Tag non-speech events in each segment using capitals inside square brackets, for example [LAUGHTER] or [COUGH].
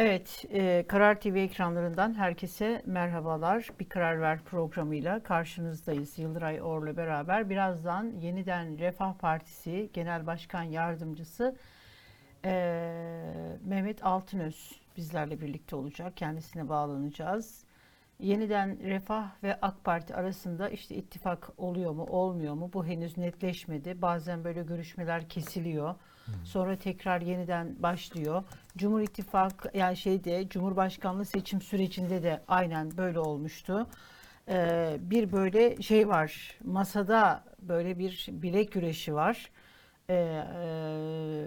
Evet, e, Karar TV ekranlarından herkese merhabalar. Bir Karar Ver programıyla karşınızdayız. Yıldıray Or'la beraber birazdan yeniden Refah Partisi Genel Başkan Yardımcısı e, Mehmet Altınöz bizlerle birlikte olacak. Kendisine bağlanacağız. Yeniden Refah ve AK Parti arasında işte ittifak oluyor mu, olmuyor mu? Bu henüz netleşmedi. Bazen böyle görüşmeler kesiliyor. Sonra tekrar yeniden başlıyor. Cumhur İttifakı yani şeyde Cumhurbaşkanlığı seçim sürecinde de aynen böyle olmuştu. Ee, bir böyle şey var. Masada böyle bir bilek güreşi var. Ee, e,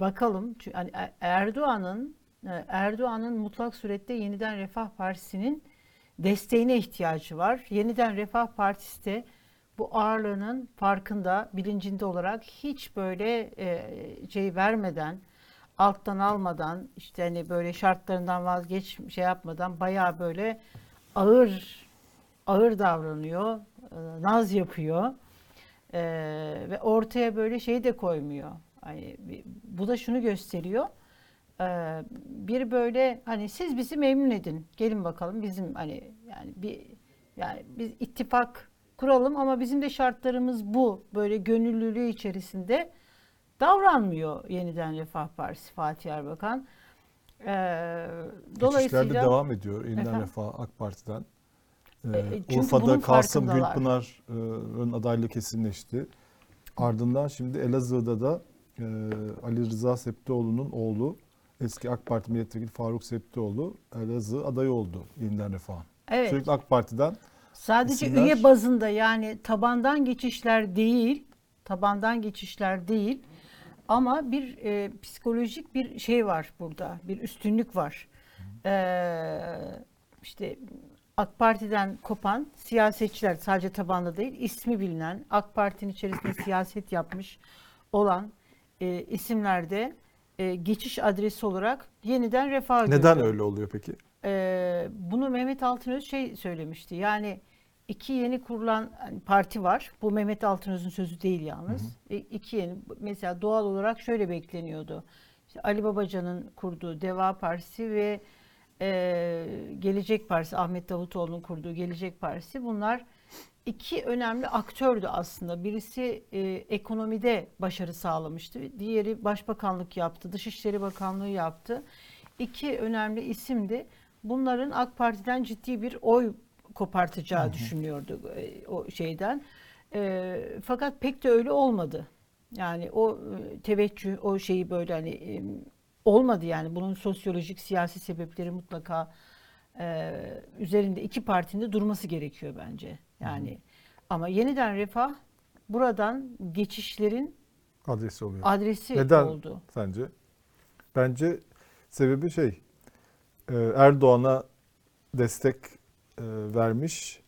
bakalım hani Er- Erdoğan'ın e, Erdoğan'ın mutlak surette yeniden Refah Partisi'nin desteğine ihtiyacı var. Yeniden Refah Partisi de bu ağırlığının farkında, bilincinde olarak hiç böyle e, şey vermeden, alttan almadan, işte hani böyle şartlarından vazgeç şey yapmadan bayağı böyle ağır ağır davranıyor, e, naz yapıyor E, ve ortaya böyle şey de koymuyor. Bir- bu da şunu gösteriyor. E, bir böyle hani siz bizi memnun edin. Gelin bakalım bizim hani yani bir yani biz ittifak kuralım ama bizim de şartlarımız bu. Böyle gönüllülüğü içerisinde davranmıyor yeniden Refah Partisi Fatih Erbakan. Ee, dolayısıyla devam ediyor yeniden Efendim? Refah AK Parti'den. Ee, E, e, Urfa'da Kasım. Gülpınar'ın adaylığı kesinleşti. Ardından şimdi Elazığ'da da e, Ali Rıza Septioğlu'nun oğlu eski AK Parti milletvekili Faruk Septioğlu Elazığ adayı oldu yeniden Refah'ın. evet, Sürekli AK Parti'den sadece isimler- üye bazında yani tabandan geçişler değil, tabandan geçişler değil ama bir e, psikolojik bir şey var burada, bir üstünlük var. Ee, işte AK Parti'den kopan siyasetçiler sadece tabanda değil, ismi bilinen, AK Parti'nin içerisinde siyaset yapmış olan e, isimlerde e, geçiş adresi olarak yeniden refah neden görüyor. öyle oluyor peki? Ee, bunu Mehmet Altınöz şey söylemişti. Yani iki yeni kurulan hani, parti var. Bu Mehmet Altınöz'ün sözü değil yalnız. E, iki yeni mesela doğal olarak şöyle bekleniyordu. İşte Ali Babacan'ın kurduğu Deva Partisi ve e, Gelecek Partisi Ahmet Davutoğlu'nun kurduğu Gelecek Partisi bunlar iki önemli aktördü aslında. Birisi e, ekonomide başarı sağlamıştı. Diğeri başbakanlık yaptı, Dışişleri Bakanlığı yaptı. İki önemli isimdi. Bunların AK Parti'den ciddi bir oy kopartacağı düşünüyordu e, o şeyden. E, fakat pek de öyle olmadı. Yani o e, teveccüh, o şeyi böyle hani e, olmadı yani. Bunun sosyolojik, siyasi sebepleri mutlaka e, üzerinde iki partinin de durması gerekiyor bence. Yani ama yeniden refah buradan geçişlerin Adresi oluyor. adresi Neden? oldu. sence? Bence sebebi şey Erdoğan'a destek vermiş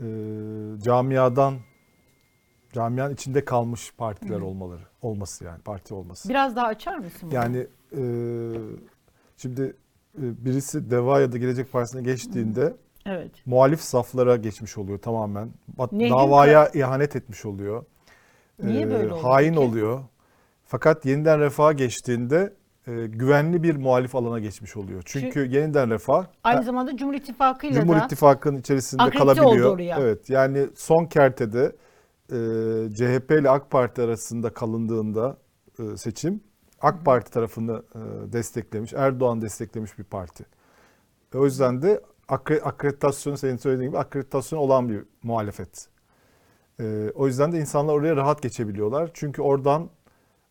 e, camiadan camianın içinde kalmış partiler olmaları olması yani parti olması. Biraz daha açar mısın bunu? Yani e, şimdi e, birisi Deva ya da Gelecek Partisi'ne geçtiğinde evet. muhalif saflara geçmiş oluyor tamamen. Nehrin davaya ihanet etmiş oluyor. Niye Ee, böyle oldu Hain peki? oluyor. Fakat yeniden refaha geçtiğinde e, güvenli bir muhalif alana geçmiş oluyor. Çünkü yeniden refah Aynı e, zamanda Cumhur İttifakı'yla Cumhur da İttifakı'nın içerisinde kalabiliyor. Evet. Yani son kertede e, CHP ile AK Parti arasında kalındığında e, seçim AK Parti tarafını e, desteklemiş, Erdoğan desteklemiş bir parti. E, o yüzden de akre, akreditasyonu senin söylediğin gibi akreditasyon olan bir muhalefet. E, o yüzden de insanlar oraya rahat geçebiliyorlar. Çünkü oradan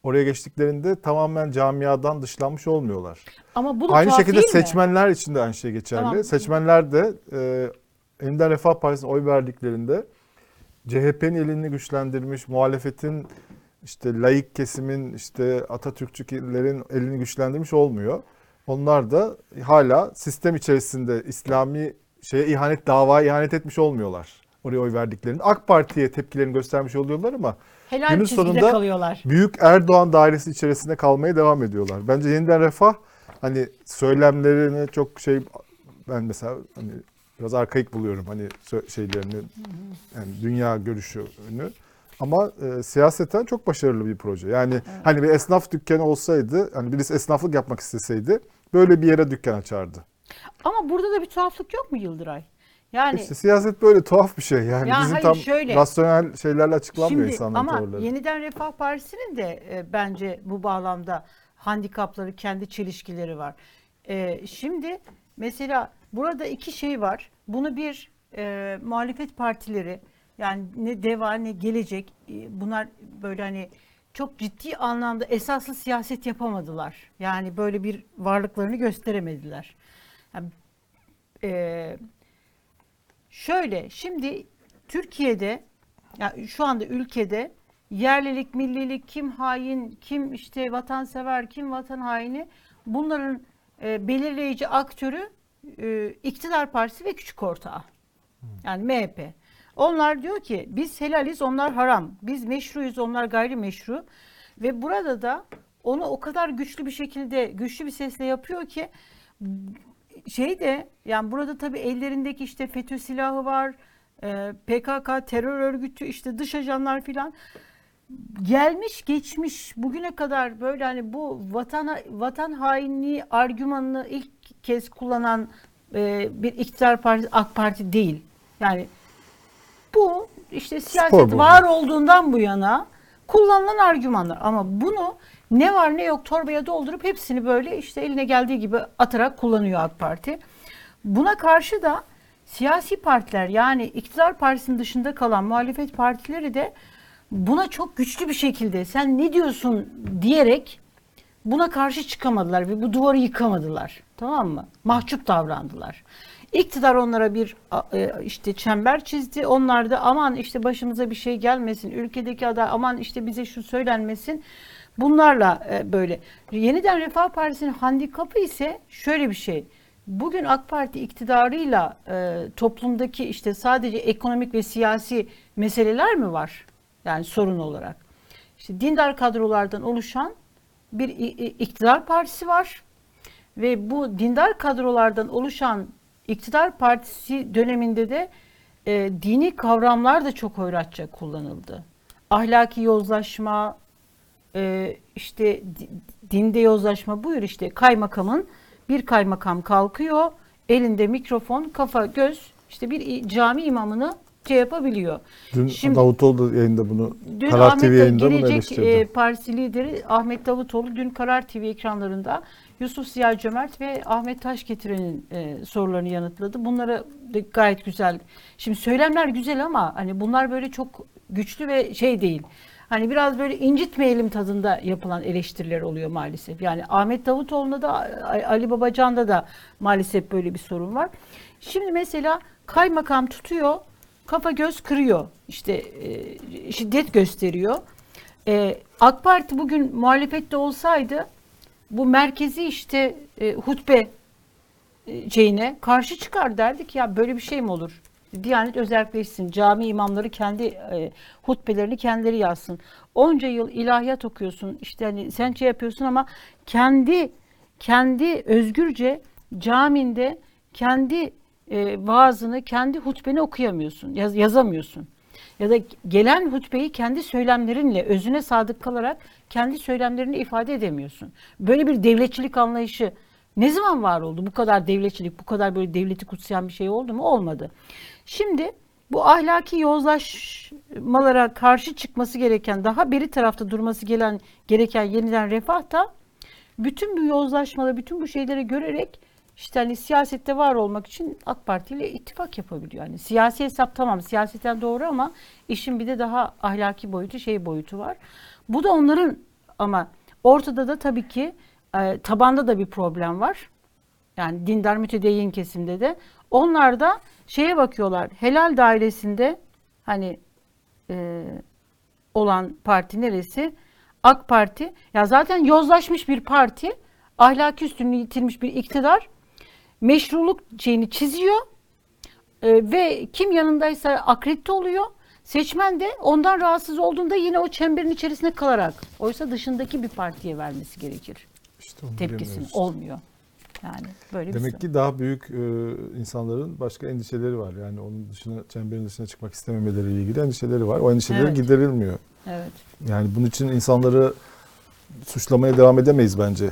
oraya geçtiklerinde tamamen camiadan dışlanmış olmuyorlar. ama bu da Aynı tuhaf şekilde değil mi? seçmenler için de aynı şey geçerli. Tamam. Seçmenler de e, Yeniden Refah Partisi'ne oy verdiklerinde CHP'nin elini güçlendirmiş, muhalefetin işte laik kesimin, işte Atatürkçülerin elini güçlendirmiş olmuyor. Onlar da hala sistem içerisinde İslami şeye ihanet, davaya ihanet etmiş olmuyorlar. Oraya oy verdiklerinde. AK Parti'ye tepkilerini göstermiş oluyorlar ama Helal günün sonunda- kalıyorlar. Büyük Erdoğan dairesi içerisinde kalmaya devam ediyorlar. Bence yeniden refah hani söylemlerini çok şey ben mesela hani biraz arkaik buluyorum hani şeylerini yani dünya görüşünü. Ama e, siyaseten çok başarılı bir proje. Yani hani bir esnaf dükkanı olsaydı, hani birisi esnaflık yapmak isteseydi böyle bir yere dükkan açardı. Ama burada da bir tuhaflık yok mu Yıldıray? Yani İşte siyaset böyle tuhaf bir şey yani. Ya Bizim hayır, tam şöyle. rasyonel şeylerle açıklanmıyor Şimdi insanların ama tavırları. yeniden Refah Partisi'nin de e, bence bu bağlamda handikapları, kendi çelişkileri var. E, şimdi mesela burada iki şey var. Bunu bir e, muhalefet partileri yani ne DEVA ne Gelecek e, bunlar böyle hani çok ciddi anlamda esaslı siyaset yapamadılar. Yani böyle bir varlıklarını gösteremediler. Yani, e, Şöyle şimdi Türkiye'de ya şu anda ülkede yerlilik, millilik, kim hain, kim işte vatansever, kim vatan haini bunların e, belirleyici aktörü e, iktidar partisi ve küçük ortağı. Yani MHP. Onlar diyor ki biz helaliz onlar haram. Biz meşruyuz onlar gayrimeşru. Ve burada da onu o kadar güçlü bir şekilde güçlü bir sesle yapıyor ki şey de yani burada tabii ellerindeki işte FETÖ silahı var. e, PKK terör örgütü işte dış ajanlar filan gelmiş geçmiş bugüne kadar böyle hani bu vatan vatan hainliği argümanını ilk kez kullanan e, bir iktidar partisi AK Parti değil. Yani bu işte siyaset var olduğundan bu yana kullanılan argümanlar ama bunu ne var ne yok torbaya doldurup hepsini böyle işte eline geldiği gibi atarak kullanıyor AK Parti. Buna karşı da siyasi partiler yani iktidar partisinin dışında kalan muhalefet partileri de buna çok güçlü bir şekilde sen ne diyorsun diyerek buna karşı çıkamadılar ve bu duvarı yıkamadılar. Tamam mı? Mahcup davrandılar. İktidar onlara bir e, işte çember çizdi. Onlar da aman işte başımıza bir şey gelmesin. Ülkedeki aday aman işte bize şu söylenmesin. Bunlarla e, böyle. Yeniden Refah Partisi'nin handikapı ise şöyle bir şey. Bugün AK Parti iktidarıyla e, toplumdaki işte sadece ekonomik ve siyasi meseleler mi var? Yani sorun olarak. İşte dindar kadrolardan oluşan bir iktidar partisi var ve bu dindar kadrolardan oluşan iktidar partisi döneminde de e, dini kavramlar da çok hoyratça kullanıldı. Ahlaki yozlaşma, e, işte di- dinde yozlaşma buyur işte kaymakamın bir kaymakam kalkıyor elinde mikrofon kafa göz işte bir cami imamını şey yapabiliyor. Dün Şimdi- Davutoğlu da yayında bunu Dün Karar Ahmet TV yayında bunu eleştirdi. e, Partisi lideri Ahmet Davutoğlu dün Karar TV ekranlarında Yusuf Ziya Cömert ve Ahmet Taşgetiren'in e, sorularını yanıtladı. Bunları da gayet güzel. Şimdi söylemler güzel ama hani bunlar böyle çok güçlü ve şey değil. Hani biraz böyle incitmeyelim tadında yapılan eleştiriler oluyor maalesef. Yani Ahmet Davutoğlu'nda da Ali Babacan'da da maalesef böyle bir sorun var. Şimdi mesela kaymakam tutuyor, kafa göz kırıyor. İşte e, şiddet gösteriyor. E, AK Parti bugün muhalefette olsaydı bu merkezi işte e, hutbe e, şeyine karşı çıkar derdik ya böyle bir şey mi olur? Diyanet özelleşsin. Cami imamları kendi e, hutbelerini kendileri yazsın. Onca yıl ilahiyat okuyorsun. işte hani sen şey yapıyorsun ama kendi kendi özgürce caminde kendi e, vaazını, kendi hutbeni okuyamıyorsun. Yaz, yazamıyorsun. Ya da gelen hutbeyi kendi söylemlerinle özüne sadık kalarak kendi söylemlerini ifade edemiyorsun. Böyle bir devletçilik anlayışı ne zaman var oldu? Bu kadar devletçilik, bu kadar böyle devleti kutsayan bir şey oldu mu? Olmadı. Şimdi bu ahlaki yozlaşmalara karşı çıkması gereken, daha beri tarafta durması gelen gereken yeniden refah da bütün bu yozlaşmaları, bütün bu şeyleri görerek işte hani siyasette var olmak için AK Parti ile ittifak yapabiliyor. Yani siyasi hesap tamam siyaseten doğru ama işin bir de daha ahlaki boyutu, şey boyutu var. Bu da onların ama ortada da tabii ki e, tabanda da bir problem var. Yani dindar mütedeyyin kesimde de. Onlar da şeye bakıyorlar. Helal dairesinde hani e, olan parti neresi? AK Parti. Ya zaten yozlaşmış bir parti. Ahlaki üstünlüğü yitirmiş bir iktidar. Meşruluk şeyini çiziyor. E, ve kim yanındaysa akredite oluyor. Seçmen de ondan rahatsız olduğunda yine o çemberin içerisinde kalarak. Oysa dışındaki bir partiye vermesi gerekir. İşte bilemiyoruz. Olmuyor. Yani böyle bir Demek şey. ki daha büyük e, insanların başka endişeleri var. Yani onun dışına, çemberin dışına çıkmak istememeleriyle ilgili endişeleri var. O endişeleri Evet. giderilmiyor. Evet. Yani bunun için insanları suçlamaya devam edemeyiz bence.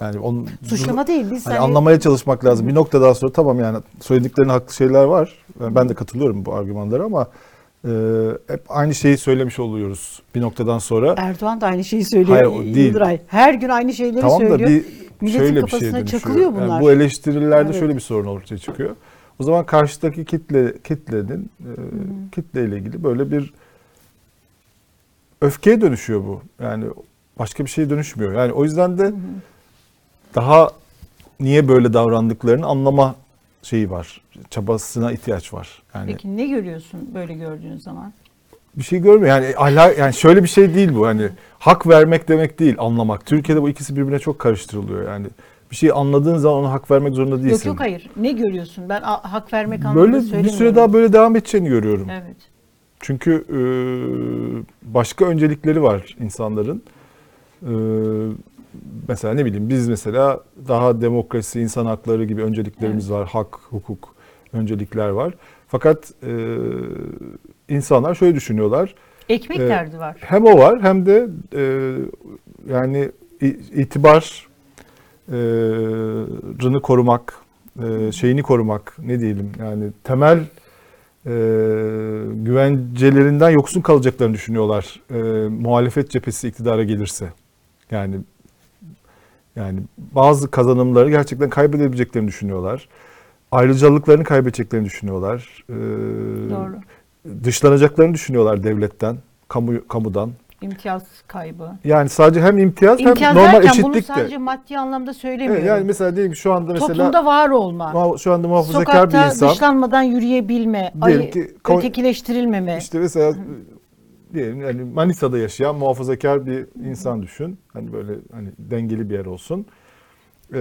Yani onun Suçlama değil biz Hani hani anlamaya çalışmak lazım. Bir noktadan sonra tamam yani söylediklerine haklı şeyler var. Ben ben de katılıyorum bu argümanlara ama e, hep aynı şeyi söylemiş oluyoruz bir noktadan sonra. Değil da aynı şeyi söylüyor. Hayır, o değil. Yıldıray. Her gün aynı şeyleri tamam da söylüyor. bir Milletin şöyle bir şeye dönüşüyor. çakılıyor Yani bunlar. bu eleştirilerde Evet. şöyle bir sorun ortaya çıkıyor. O zaman karşıdaki kitle kitlenin e, kitleyle ilgili böyle bir öfkeye dönüşüyor bu. Yani başka bir şeye dönüşmüyor. Yani o yüzden de daha niye böyle davrandıklarını anlama şeyi var. Çabasına ihtiyaç var. Yani Peki ne görüyorsun böyle gördüğün zaman? bir şey görmüyor. Yani ahlak yani şöyle bir şey değil bu. Hani hak vermek demek değil, anlamak. Türkiye'de bu ikisi birbirine çok karıştırılıyor. Yani bir şeyi anladığın zaman ona hak vermek zorunda değilsin. Yok yok hayır. Ne görüyorsun? Ben a- hak vermek anlamında Böyle bir söylemiyorum. süre daha böyle devam edeceğini görüyorum. Evet. Çünkü e, başka öncelikleri var insanların. E, mesela ne bileyim biz mesela daha demokrasi, insan hakları gibi önceliklerimiz var. Hak, hukuk öncelikler var. Fakat e, insanlar şöyle düşünüyorlar. Ekmek Evet. derdi var. Hem o var hem de e, yani itibar e, rını korumak, e, şeyini korumak ne diyelim yani temel e, güvencelerinden yoksun kalacaklarını düşünüyorlar. E, muhalefet cephesi iktidara gelirse. Yani yani bazı kazanımları gerçekten kaybedebileceklerini düşünüyorlar. Ayrıcalıklarını kaybedeceklerini düşünüyorlar. E, Doğru. dışlanacaklarını düşünüyorlar devletten, kamu kamudan. İmtiyaz kaybı. Yani sadece hem imtiyaz, İmtiyaz hem normal derken bunu eşitlik sadece de. maddi anlamda söylemiyorum. Evet, yani mesela diyelim şu anda mesela Toplumda var olma. şu anda muhafazakar Sokakta bir insan dışlanmadan yürüyebilme, Diyelim ay, ki ötekileştirilmeme. işte mesela diyelim yani Manisa'da yaşayan muhafazakar bir insan düşün. Hani böyle hani dengeli bir yer olsun. Ee,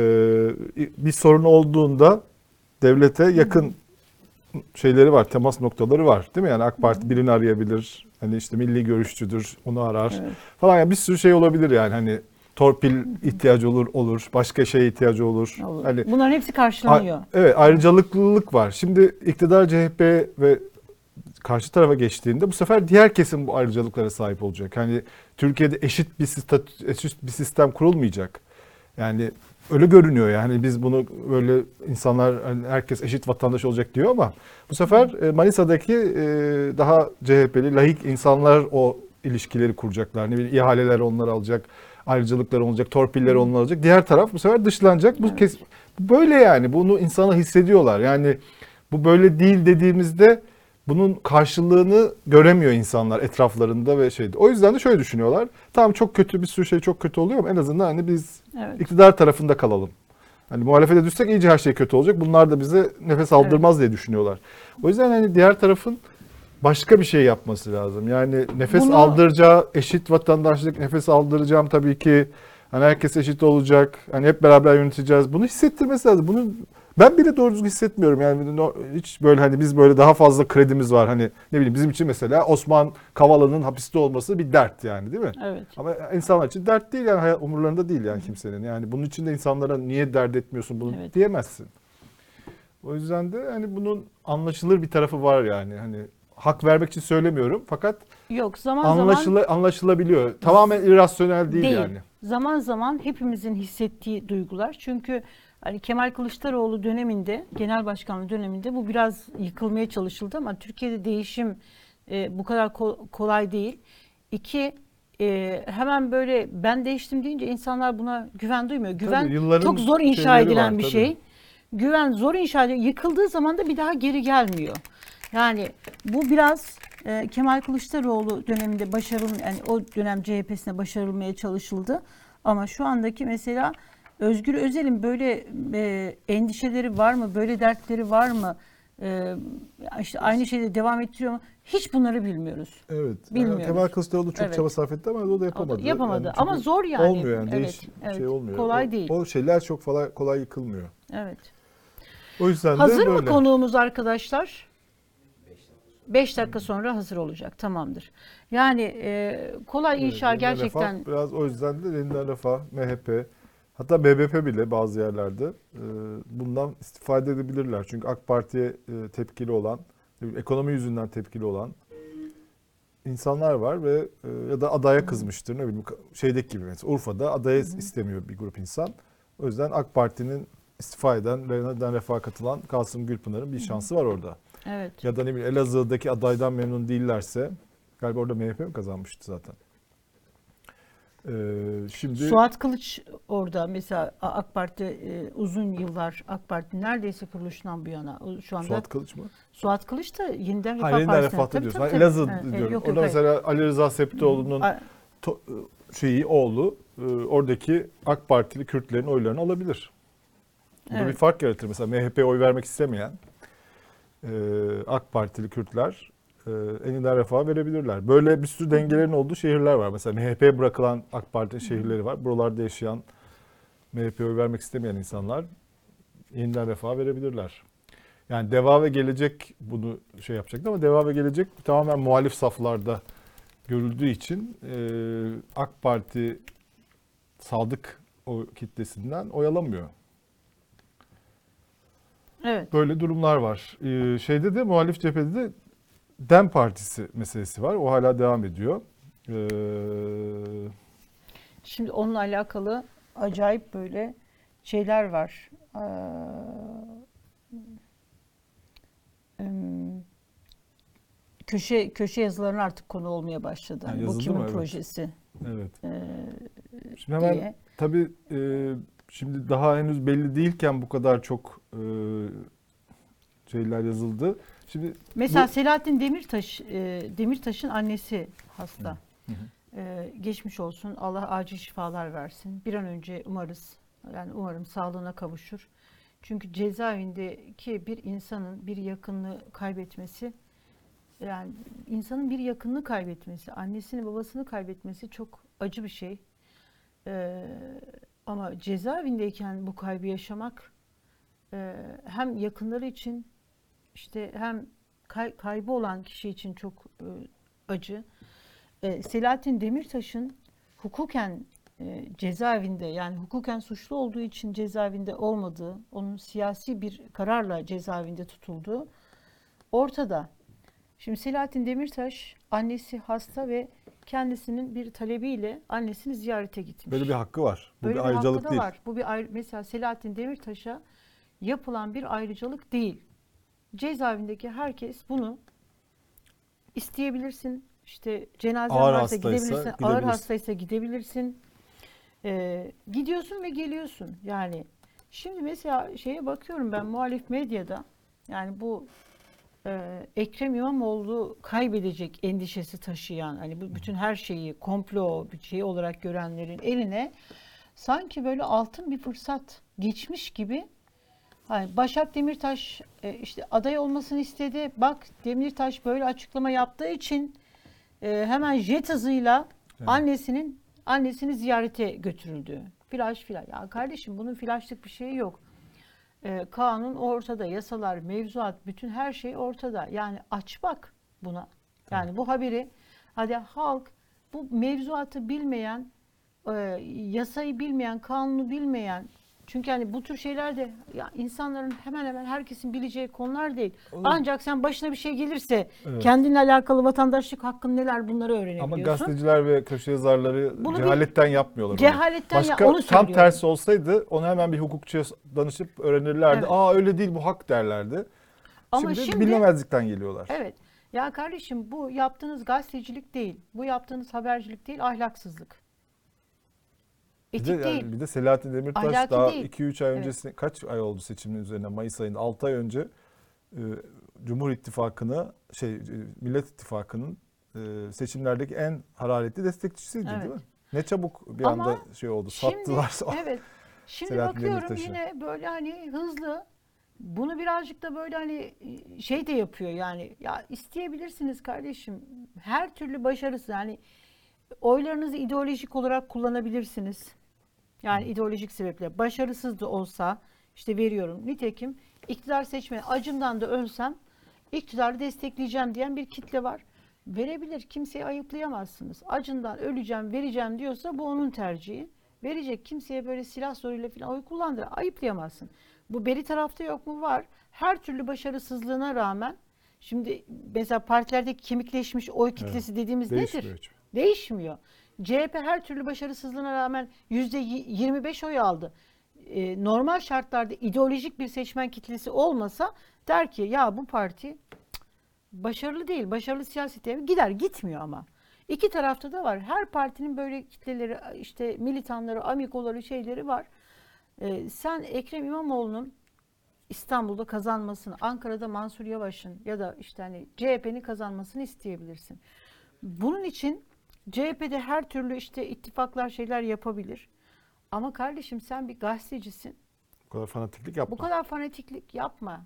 bir sorun olduğunda devlete yakın şeyleri var, temas noktaları var. Değil mi? Yani AK Parti birini arayabilir. Hani işte milli görüşçüdür, onu arar. Evet. Falan yani bir sürü şey olabilir yani hani torpil ihtiyacı olur olur, başka şeye ihtiyacı olur. Olur. Hani Bunların hepsi karşılanıyor. A- Evet ayrıcalıklılık var. Şimdi iktidar CHP ve karşı tarafa geçtiğinde bu sefer diğer kesim bu ayrıcalıklara sahip olacak. Yani Türkiye'de eşit bir sistem, eşit bir sistem kurulmayacak. Yani öyle görünüyor yani biz bunu böyle insanlar hani herkes eşit vatandaş olacak diyor ama bu sefer e, Manisa'daki e, daha CHP'li laik insanlar o ilişkileri kuracaklar. Ne bileyim ihaleler onlar alacak, ayrıcalıklar olacak, torpiller onlar alacak. Diğer taraf bu sefer dışlanacak. Bu kes böyle yani bunu insana hissediyorlar. Yani bu böyle değil dediğimizde bunun karşılığını göremiyor insanlar etraflarında ve şeyde. O yüzden de şöyle düşünüyorlar. Tamam çok kötü bir sürü şey çok kötü oluyor ama en azından hani biz Evet. iktidar tarafında kalalım. Hani muhalefete düşsek iyice her şey kötü olacak. Bunlar da bize nefes aldırmaz diye düşünüyorlar. O yüzden hani diğer tarafın başka bir şey yapması lazım. Yani nefes Bunu- aldıracağı eşit vatandaşlık nefes aldıracağım tabii ki. Hani herkes eşit olacak. Hani hep beraber yöneteceğiz. Bunu hissettirmesi lazım. Bunu ben bile doğru düzgün hissetmiyorum. Yani hiç böyle hani biz böyle daha fazla kredimiz var. Hani ne bileyim bizim için mesela Osman Kavala'nın hapiste olması bir dert yani değil mi? Evet. Ama insanlar için dert değil yani umurlarında değil yani kimsenin. Yani bunun için de insanlara niye dert etmiyorsun bunu Evet. diyemezsin. O yüzden de hani bunun anlaşılır bir tarafı var yani. Hani hak vermek için söylemiyorum fakat Yok zaman zaman anlaşıla, anlaşılabiliyor. Tamamen irrasyonel değil, değil. yani. Zaman zaman hepimizin hissettiği duygular. Çünkü hani Kemal Kılıçdaroğlu döneminde, genel başkanlığı döneminde bu biraz yıkılmaya çalışıldı ama Türkiye'de değişim e, bu kadar ko- kolay değil. İki, e, hemen böyle ben değiştim deyince insanlar buna güven duymuyor. Güven yılların çok zor inşa edilen var, bir tabii. şey. Güven zor inşa ediliyor. Yıkıldığı zaman da bir daha geri gelmiyor. Yani bu biraz e, Kemal Kılıçdaroğlu döneminde başarılı yani o dönem CHP'sine başarılmaya çalışıldı. Ama şu andaki mesela Özgür Özel'in böyle e, endişeleri var mı? Böyle dertleri var mı? E, işte aynı şeyde devam ettiriyor mu? Hiç bunları bilmiyoruz. Evet. Bilmiyoruz. Kemal Kılıçdaroğlu çok Evet. çaba sarf etti ama o da yapamadı. yapamadı. Yani Ama zor yani. Olmuyor yani. Evet, Değiş, evet. şey olmuyor. Kolay o, değil. O şeyler çok kolay, kolay yıkılmıyor. Evet. O yüzden Hazır de mı böyle. konuğumuz arkadaşlar? 5 dakika sonra hazır olacak. Tamamdır. Yani e, kolay Evet, inşa Yeniden gerçekten Refah, biraz o yüzden de Yeniden Refah, MHP, hatta BBP bile bazı yerlerde e, bundan istifade edebilirler. Çünkü AK Parti'ye e, tepkili olan, ekonomi yüzünden tepkili olan insanlar var ve e, ya da adaya kızmıştır. Ne bileyim şeydeki gibi mesela Urfa'da adaya istemiyor bir grup insan. O yüzden AK Parti'nin istifa eden, Rena'dan refaha katılan Kasım Gülpınar'ın bir şansı var orada. Evet. Ya da ne bileyim Elazığ'daki adaydan memnun değillerse galiba orada MHP mi kazanmıştı zaten. Ee, şimdi Suat Kılıç orada mesela AK Parti e, uzun yıllar AK Parti neredeyse kuruluşundan bu yana şu anda Suat Kılıç mı? Suat Kılıç da yeniden Refah Hayır, yeniden Partisi'ne- refahta Tabii, diyorsun. tabii, tabii. Elazığ Evet, diyorum. yok, yok, orada hayır. mesela Ali Rıza Septioğlu'nun to- şeyi oğlu e, oradaki AK Partili Kürtlerin oylarını alabilir. Bu da Evet. bir fark yaratır. Mesela MHP'ye oy vermek istemeyen e, AK Partili Kürtler e, eniden refaha verebilirler. Böyle bir sürü dengelerin olduğu şehirler var. Mesela MHP'ye bırakılan AK Parti şehirleri var. Buralarda yaşayan MHP'ye oy vermek istemeyen insanlar yeniden refaha verebilirler. Yani Deva ve Gelecek bunu şey yapacaktı ama Deva ve Gelecek tamamen muhalif saflarda görüldüğü için e, AK Parti sadık o kitlesinden oy alamıyor. Evet. Böyle durumlar var. Ee, şeyde de muhalif cephede de DEM Partisi meselesi var. O hala devam ediyor. Ee, Şimdi onunla alakalı acayip böyle şeyler var. Ee, köşe köşe yazılarına artık konu olmaya başladı. Ha, Hani bu kimin mı? Evet. projesi evet. ee, Şimdi hemen diye. tabii e, şimdi daha henüz belli değilken bu kadar çok e, şeyler yazıldı. Şimdi Mesela bu- Selahattin Demirtaş, e, Demirtaş'ın annesi hasta. Hı hı. E, geçmiş olsun. Allah acil şifalar versin. Bir an önce umarız. Yani umarım sağlığına kavuşur. Çünkü cezaevindeki bir insanın bir yakınını kaybetmesi yani insanın bir yakınını kaybetmesi, annesini babasını kaybetmesi çok acı bir şey. E, ama cezaevindeyken bu kaybı yaşamak e, hem yakınları için işte hem kay- kaybı olan kişi için çok e, acı. E, Selahattin Demirtaş'ın hukuken e, cezaevinde yani hukuken suçlu olduğu için cezaevinde olmadığı, onun siyasi bir kararla cezaevinde tutulduğu ortada. Şimdi Selahattin Demirtaş annesi hasta ve kendisinin bir talebiyle annesini ziyarete gitmiş. böyle bir hakkı var. Bu Böyle bir bir hakkı ayrıcalık da değil. var. Bu bir ayrı, mesela Selahattin Demirtaş'a yapılan bir ayrıcalık değil. Cezaevindeki herkes bunu isteyebilirsin. İşte cenazen Ağır varsa hastaysa gidebilirsin. Ağır gidebilirsin. hastaysa gidebilirsin. Ee, gidiyorsun ve geliyorsun. Yani şimdi mesela şeye bakıyorum ben muhalif medyada yani bu e, Ekrem İmamoğlu kaybedecek endişesi taşıyan hani bu bütün her şeyi komplo bir şey olarak görenlerin eline sanki böyle altın bir fırsat geçmiş gibi Hani Başak Demirtaş e, işte aday olmasını istedi. Bak Demirtaş böyle açıklama yaptığı için e, hemen jet hızıyla Evet. annesinin annesini ziyarete götürüldü. Flaş filan. Ya kardeşim bunun flaşlık bir şeyi yok. E, kanun ortada, yasalar, mevzuat, bütün her şey ortada. Yani aç bak buna. Yani bu haberi hadi halk bu mevzuatı bilmeyen, e, yasayı bilmeyen, kanunu bilmeyen çünkü hani bu tür şeyler de ya insanların hemen hemen herkesin bileceği konular değil. Olur. Ancak sen başına bir şey gelirse Evet. kendinle alakalı vatandaşlık hakkın neler bunları öğrenebiliyorsun. Ama gazeteciler ve köşe yazarları Bunu bir- cehaletten yapmıyorlar. onu. Cehaletten ya- Başka onu tam söylüyorum. tersi olsaydı onu hemen bir hukukçuya danışıp öğrenirlerdi. Evet. Aa öyle değil bu hak derlerdi. Ama şimdi, şimdi- bilinmezlikten geliyorlar. Evet. Ya kardeşim bu yaptığınız gazetecilik değil. Bu yaptığınız habercilik değil, ahlaksızlık. Bir Etik de, değil. yani bir de Selahattin Demirtaş Ahlaki daha değil. 2-3 ay Evet. öncesinde kaç ay oldu seçimin üzerine Mayıs ayında 6 ay önce e, Cumhur İttifakı'nı şey e, Millet İttifakı'nın e, seçimlerdeki en hararetli destekçisiydi Evet. değil mi? Ne çabuk bir Ama anda şey oldu. Sattılar. evet. Şimdi Selahattin bakıyorum Demirtaş'ı. yine böyle hani hızlı bunu birazcık da böyle hani şey de yapıyor yani ya isteyebilirsiniz kardeşim. Her türlü başarısı yani oylarınızı ideolojik olarak kullanabilirsiniz. Yani ideolojik sebeple başarısız da olsa işte veriyorum. Nitekim iktidar seçme acımdan da ölsem iktidarı destekleyeceğim diyen bir kitle var. Verebilir. Kimseyi ayıplayamazsınız. Acından öleceğim, vereceğim diyorsa bu onun tercihi. Verecek. Kimseye böyle silah zoruyla falan oy kullandır. Ayıplayamazsın. Bu beri tarafta yok mu? Var. Her türlü başarısızlığına rağmen şimdi mesela partilerdeki kemikleşmiş oy kitlesi dediğimiz Değişmiyor nedir? hiç. Değişmiyor. CHP her türlü başarısızlığına rağmen yüzde y- 25 oy aldı. e, normal şartlarda ideolojik bir seçmen kitlesi olmasa der ki ya bu parti başarılı değil, başarılı siyaset değil. Gider, gitmiyor ama. İki tarafta da var. Her partinin böyle kitleleri, işte militanları, amikoları, şeyleri var. Ee, sen Ekrem İmamoğlu'nun İstanbul'da kazanmasını, Ankara'da Mansur Yavaş'ın ya da işte hani CHP'nin kazanmasını isteyebilirsin. Bunun için CHP'de her türlü işte ittifaklar şeyler yapabilir. Ama kardeşim sen bir gazetecisin. Bu kadar fanatiklik yapma. Bu kadar fanatiklik yapma.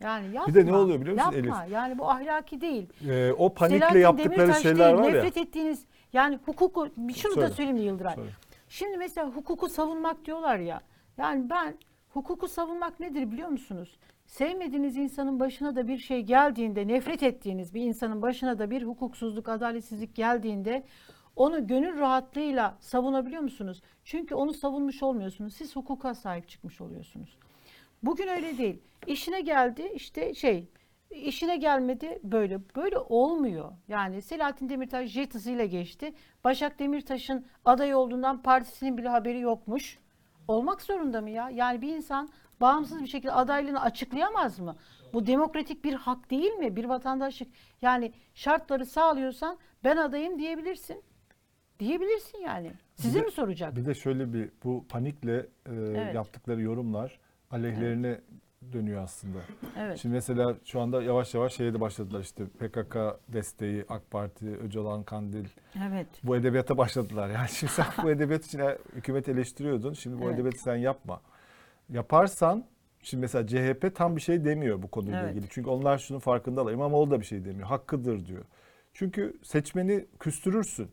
Yani yapma. Bir de ne oluyor biliyor musun yapma. Yani bu ahlaki değil. Ee, o panikle Selahattin yaptıkları Demirtaş şeyler değil, var ya. nefret ettiğiniz yani hukuku şunu da Söyle. söyleyeyim de Yıldıray. Söyle. Şimdi mesela hukuku savunmak diyorlar ya. Yani ben hukuku savunmak nedir biliyor musunuz? Sevmediğiniz insanın başına da bir şey geldiğinde, nefret ettiğiniz bir insanın başına da bir hukuksuzluk, adaletsizlik geldiğinde onu gönül rahatlığıyla savunabiliyor musunuz? Çünkü onu savunmuş olmuyorsunuz. Siz hukuka sahip çıkmış oluyorsunuz. Bugün öyle değil. İşine geldi işte şey işine gelmedi böyle. Böyle olmuyor. Yani Selahattin Demirtaş jet hızıyla geçti. Başak Demirtaş'ın aday olduğundan partisinin bile haberi yokmuş. Olmak zorunda mı ya? Yani bir insan bağımsız bir şekilde adaylığını açıklayamaz mı? Bu demokratik bir hak değil mi? Bir vatandaşlık. Yani şartları sağlıyorsan ben adayım diyebilirsin. Diyebilirsin yani. Size Bir mi soracak? Bir de şöyle bir bu panikle e, Evet. yaptıkları yorumlar aleyhlerine dönüyor aslında. Evet. Şimdi mesela şu anda yavaş yavaş şeye de başladılar işte PKK desteği, AK Parti, Öcalan, Kandil. Evet. Bu edebiyata başladılar. Yani şimdi [LAUGHS] sen bu edebiyat için hükümeti eleştiriyordun. Şimdi bu Evet. edebiyatı sen yapma. Yaparsan şimdi mesela CHP tam bir şey demiyor bu konuyla Evet. ilgili. Çünkü onlar şunun farkındalar. İmamoğlu da bir şey demiyor. Hakkıdır diyor. Çünkü seçmeni küstürürsün.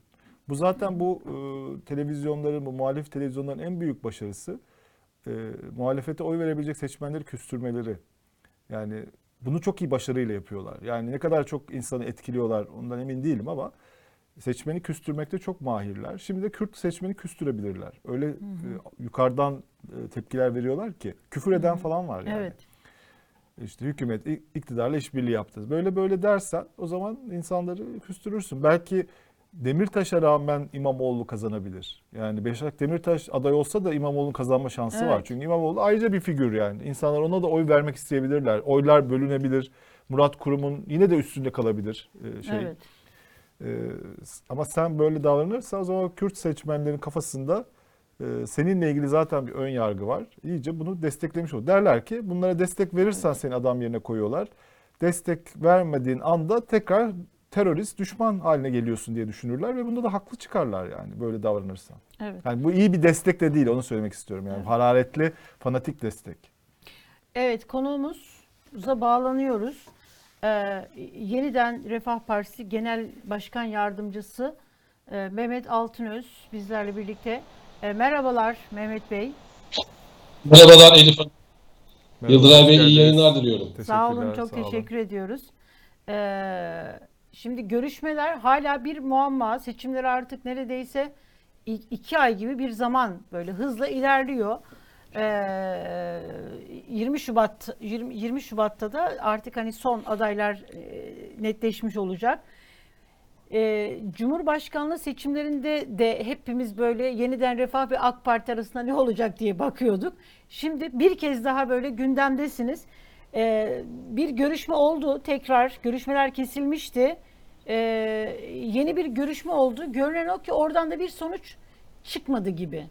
Bu zaten bu e, televizyonların, bu muhalif televizyonların en büyük başarısı. E, muhalefete oy verebilecek seçmenleri küstürmeleri. Yani bunu çok iyi başarıyla yapıyorlar. Yani ne kadar çok insanı etkiliyorlar ondan emin değilim ama seçmeni küstürmekte çok mahirler. Şimdi de Kürt seçmeni küstürebilirler. Öyle e, yukarıdan e, tepkiler veriyorlar ki küfür eden falan var yani. Evet. İşte hükümet iktidarla işbirliği yaptı. Böyle böyle dersen o zaman insanları küstürürsün. Belki Demirtaş'a rağmen İmamoğlu kazanabilir. Yani Beşak Demirtaş aday olsa da İmamoğlu'nun kazanma şansı var. Evet. Çünkü İmamoğlu ayrıca bir figür yani. İnsanlar ona da oy vermek isteyebilirler. Oylar bölünebilir. Murat Kurum'un yine de üstünde kalabilir. e, şey. Evet. Ee, ama sen böyle davranırsan o zaman Kürt seçmenlerin kafasında e, seninle ilgili zaten bir ön yargı var. İyice bunu desteklemiş olur. Derler ki bunlara destek verirsen seni adam yerine koyuyorlar. Destek vermediğin anda tekrar terörist, düşman haline geliyorsun diye düşünürler ve bunda da haklı çıkarlar yani böyle davranırsan. Evet. Yani bu iyi bir destek de değil onu söylemek istiyorum yani Evet. hararetli, fanatik destek. Evet konuğumuza bağlanıyoruz. Ee, yeniden Refah Partisi Genel Başkan Yardımcısı e, Mehmet Altınöz bizlerle birlikte. E, merhabalar Mehmet Bey. Merhabalar Elif Hanım. Merhaba, Yıldıray Bey iyi yayınlar diliyorum. Sağ olun çok sağ olun. teşekkür ediyoruz. Ee, şimdi görüşmeler hala bir muamma. Seçimler artık neredeyse iki ay gibi bir zaman böyle hızla ilerliyor. Ee, 20 Şubat 20, 20 Şubat'ta da artık hani son adaylar e, netleşmiş olacak. Ee, Cumhurbaşkanlığı seçimlerinde de hepimiz böyle yeniden Refah ve AK Parti arasında ne olacak diye bakıyorduk. Şimdi bir kez daha böyle gündemdesiniz. Ee, bir görüşme oldu tekrar görüşmeler kesilmişti. Ee, yeni bir görüşme oldu. Görünen o ki oradan da bir sonuç çıkmadı gibi.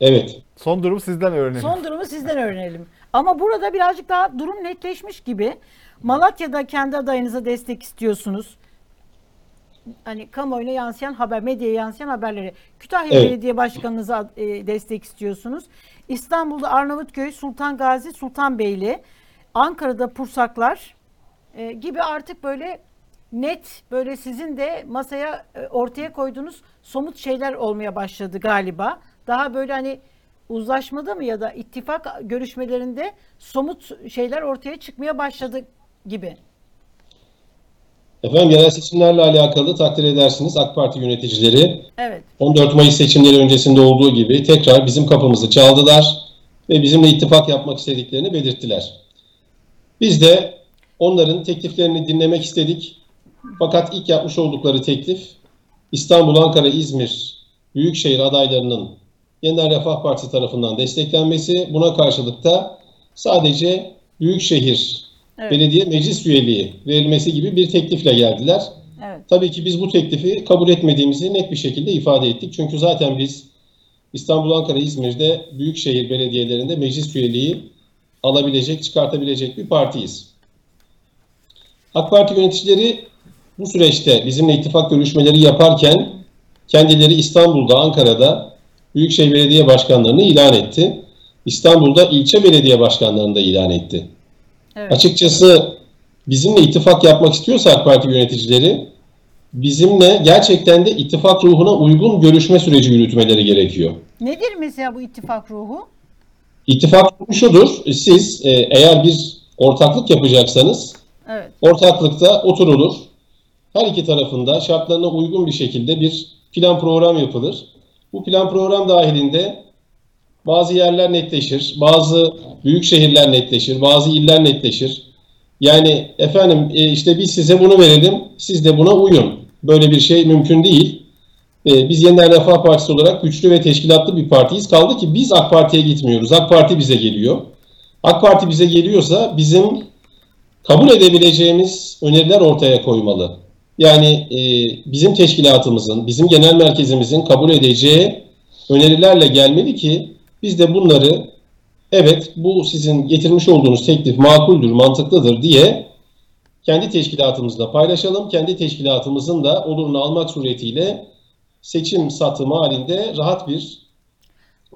Evet. Son durumu sizden öğrenelim. Son durumu sizden öğrenelim. Ama burada birazcık daha durum netleşmiş gibi. Malatya'da kendi adayınıza destek istiyorsunuz. Hani kamuoyuna yansıyan haber, medyaya yansıyan haberleri. Kütahya Evet. Belediye Başkanınıza e, destek istiyorsunuz. İstanbul'da Arnavutköy, Sultan Gazi, Sultanbeyli, Ankara'da Pursaklar e, gibi artık böyle net böyle sizin de masaya e, ortaya koyduğunuz somut şeyler olmaya başladı galiba. Daha böyle hani uzlaşmada mı ya da ittifak görüşmelerinde somut şeyler ortaya çıkmaya başladı gibi. Efendim genel seçimlerle alakalı takdir edersiniz AK Parti yöneticileri Evet. 14 Mayıs seçimleri öncesinde olduğu gibi tekrar bizim kapımızı çaldılar ve bizimle ittifak yapmak istediklerini belirttiler. Biz de onların tekliflerini dinlemek istedik. Fakat ilk yapmış oldukları teklif İstanbul, Ankara, İzmir büyükşehir adaylarının Yeniden Refah Partisi tarafından desteklenmesi, buna karşılık da sadece büyükşehir Evet. belediye meclis üyeliği verilmesi gibi bir teklifle geldiler. Evet. Tabii ki biz bu teklifi kabul etmediğimizi net bir şekilde ifade ettik. Çünkü zaten biz İstanbul, Ankara, İzmir'de büyükşehir belediyelerinde meclis üyeliği alabilecek, çıkartabilecek bir partiyiz. AK Parti yöneticileri bu süreçte bizimle ittifak görüşmeleri yaparken kendileri İstanbul'da, Ankara'da büyükşehir belediye başkanlarını ilan etti. İstanbul'da ilçe belediye başkanlarını da ilan etti. Evet. Açıkçası bizimle ittifak yapmak istiyorsa AK Parti yöneticileri bizimle gerçekten de ittifak ruhuna uygun görüşme süreci yürütmeleri gerekiyor. Nedir mesela bu ittifak ruhu? İttifak ruhu şudur. Siz e, eğer bir ortaklık yapacaksanız Evet. ortaklıkta oturulur. Her iki tarafında şartlarına uygun bir şekilde bir plan program yapılır. Bu plan program dahilinde bazı yerler netleşir, bazı büyük şehirler netleşir, bazı iller netleşir. Yani efendim e, işte biz size bunu verelim, siz de buna uyun. Böyle bir şey mümkün değil. E, Biz Yeniden Refah Partisi olarak güçlü ve teşkilatlı bir partiyiz. Kaldı ki biz AK Parti'ye gitmiyoruz. AK Parti bize geliyor. AK Parti bize geliyorsa bizim kabul edebileceğimiz öneriler ortaya koymalı. Yani e, bizim teşkilatımızın, bizim genel merkezimizin kabul edeceği önerilerle gelmeli ki biz de bunları evet bu sizin getirmiş olduğunuz teklif makuldür, mantıklıdır diye kendi teşkilatımızla paylaşalım. Kendi teşkilatımızın da olurunu almak suretiyle seçim satımı halinde rahat bir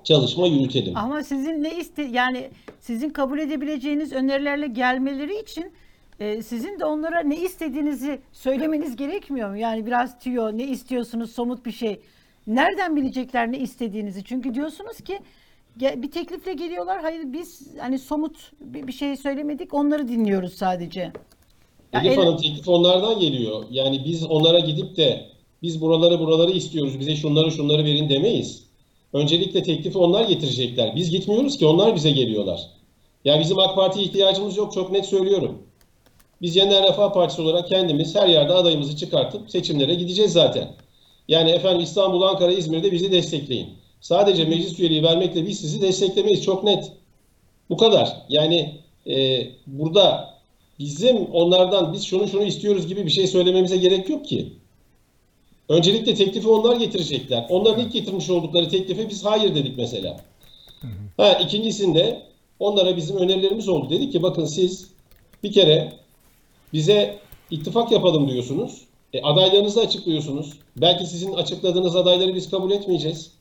çalışma yürütelim. Ama sizin ne iste yani sizin kabul edebileceğiniz önerilerle gelmeleri için e, sizin de onlara ne istediğinizi söylemeniz gerekmiyor mu? Yani biraz tüyo, ne istiyorsunuz, somut bir şey. Nereden bilecekler ne istediğinizi? Çünkü diyorsunuz ki bir teklifle geliyorlar. Hayır biz hani somut bir bir şey söylemedik. Onları dinliyoruz sadece. Ya Elif el- Hanım teklif onlardan geliyor. Yani biz onlara gidip de biz buraları buraları istiyoruz, bize şunları şunları verin demeyiz. Öncelikle teklifi onlar getirecekler. Biz gitmiyoruz ki onlar bize geliyorlar. Ya bizim AK Parti'ye ihtiyacımız yok çok net söylüyorum. Biz Yeniden Refah Partisi olarak kendimiz her yerde adayımızı çıkartıp seçimlere gideceğiz zaten. Yani efendim İstanbul, Ankara, İzmir'de bizi destekleyin. Sadece meclis üyeliği vermekle biz sizi desteklemeyiz. Çok net. Bu kadar. Yani e, burada bizim onlardan biz şunu şunu istiyoruz gibi bir şey söylememize gerek yok ki. Öncelikle teklifi onlar getirecekler. Onların ilk getirmiş oldukları teklife biz hayır dedik mesela. Ha, ikincisinde onlara bizim önerilerimiz oldu. Dedik ki bakın siz bir kere bize ittifak yapalım diyorsunuz. E, adaylarınızı açıklıyorsunuz. Belki sizin açıkladığınız adayları biz kabul etmeyeceğiz.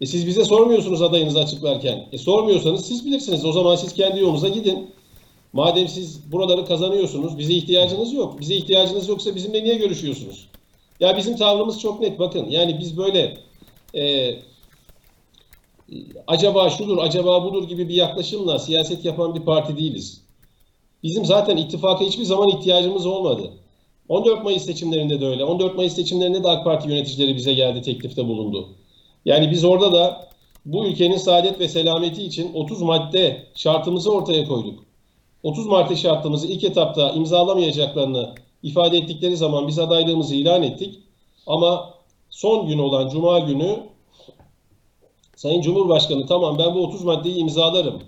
E, siz bize sormuyorsunuz adayınızı açıklarken. E, sormuyorsanız siz bilirsiniz. O zaman siz kendi yolunuza gidin. Madem siz buraları kazanıyorsunuz, bize ihtiyacınız yok. Bize ihtiyacınız yoksa bizimle niye görüşüyorsunuz? Ya bizim tavrımız çok net. Bakın yani biz böyle e, acaba şudur, acaba budur gibi bir yaklaşımla siyaset yapan bir parti değiliz. Bizim zaten ittifaka hiçbir zaman ihtiyacımız olmadı. 14 Mayıs seçimlerinde de öyle. 14 Mayıs seçimlerinde de AK Parti yöneticileri bize geldi, teklifte bulundu. Yani biz orada da bu ülkenin saadet ve selameti için 30 madde şartımızı ortaya koyduk. 30 madde şartımızı ilk etapta imzalamayacaklarını ifade ettikleri zaman biz adaylığımızı ilan ettik. Ama son gün olan Cuma günü Sayın Cumhurbaşkanı tamam ben bu 30 maddeyi imzalarım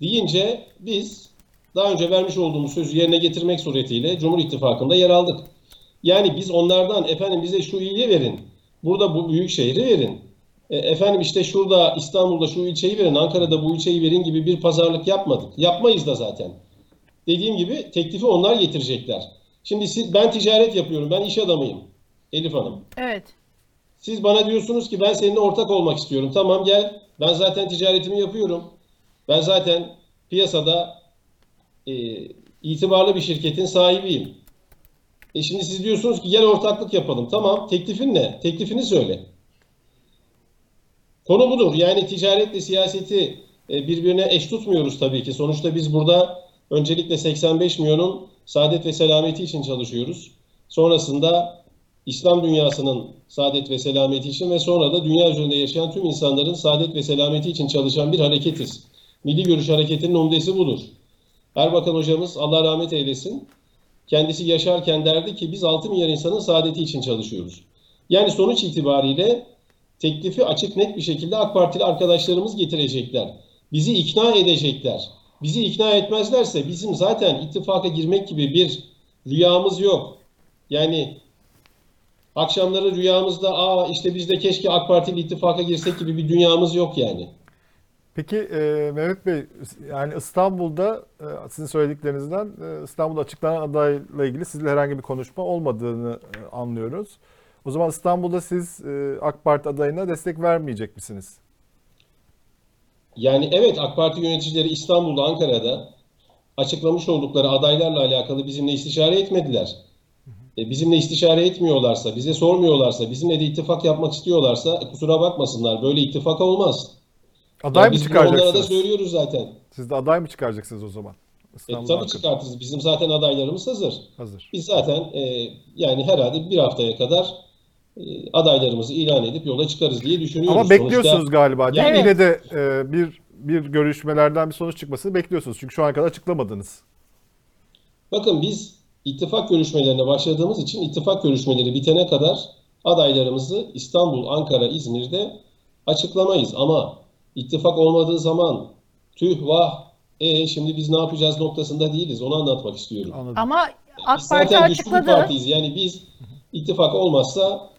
deyince biz daha önce vermiş olduğumuz sözü yerine getirmek suretiyle Cumhur İttifakı'nda yer aldık. Yani biz onlardan efendim bize şu ili verin, burada bu büyük şehri verin, e, efendim işte şurada İstanbul'da şu ilçeyi verin, Ankara'da bu ilçeyi verin gibi bir pazarlık yapmadık. Yapmayız da zaten. Dediğim gibi teklifi onlar getirecekler. Şimdi siz, ben ticaret yapıyorum, ben iş adamıyım Elif Hanım. Evet. Siz bana diyorsunuz ki ben seninle ortak olmak istiyorum. Tamam gel. Ben zaten ticaretimi yapıyorum. Ben zaten piyasada e, itibarlı bir şirketin sahibiyim. E şimdi siz diyorsunuz ki gel ortaklık yapalım. Tamam. Teklifin ne? Teklifini söyle. Konu budur. Yani ticaretle siyaseti e, birbirine eş tutmuyoruz tabii ki. Sonuçta biz burada öncelikle 85 milyonun saadet ve selameti için çalışıyoruz. Sonrasında İslam dünyasının saadet ve selameti için ve sonra da dünya üzerinde yaşayan tüm insanların saadet ve selameti için çalışan bir hareketiz. Milli Görüş Hareketi'nin umdesi budur. Erbakan hocamız Allah rahmet eylesin. Kendisi yaşarken derdi ki biz 6 milyar insanın saadeti için çalışıyoruz. Yani sonuç itibariyle teklifi açık net bir şekilde AK Partili arkadaşlarımız getirecekler. Bizi ikna edecekler. Bizi ikna etmezlerse bizim zaten ittifaka girmek gibi bir rüyamız yok. Yani akşamları rüyamızda aa işte biz de keşke AK Partili ittifaka girsek gibi bir dünyamız yok yani. Peki e, Mehmet Bey, yani İstanbul'da e, sizin söylediklerinizden e, İstanbul'da açıklanan adayla ilgili sizle herhangi bir konuşma olmadığını e, anlıyoruz. O zaman İstanbul'da siz e, AK Parti adayına destek vermeyecek misiniz? Yani evet AK Parti yöneticileri İstanbul'da, Ankara'da açıklamış oldukları adaylarla alakalı bizimle istişare etmediler. E, bizimle istişare etmiyorlarsa, bize sormuyorlarsa, bizimle de ittifak yapmak istiyorlarsa e, kusura bakmasınlar. Böyle ittifak olmaz. Aday Ya mı biz bunu onlara da çıkaracaksınız? söylüyoruz zaten. Siz de aday mı çıkaracaksınız o zaman? E, İstanbul'da, tabii çıkartırız. Bizim zaten adaylarımız hazır. Hazır. Biz zaten e, yani herhalde bir haftaya kadar e, adaylarımızı ilan edip yola çıkarız diye düşünüyoruz. Ama bekliyorsunuz galiba değil mi? Evet. Yine de e, bir bir görüşmelerden bir sonuç çıkmasını bekliyorsunuz. Çünkü şu ana kadar açıklamadınız. Bakın biz ittifak görüşmelerine başladığımız için ittifak görüşmeleri bitene kadar adaylarımızı İstanbul, Ankara, İzmir'de açıklamayız. Ama ittifak olmadığı zaman tüh vah e şimdi biz ne yapacağız noktasında değiliz. Onu anlatmak istiyorum. Anladım. Ama AK Biz Parti zaten güçlü bir partiyiz. Yani biz ittifak olmazsa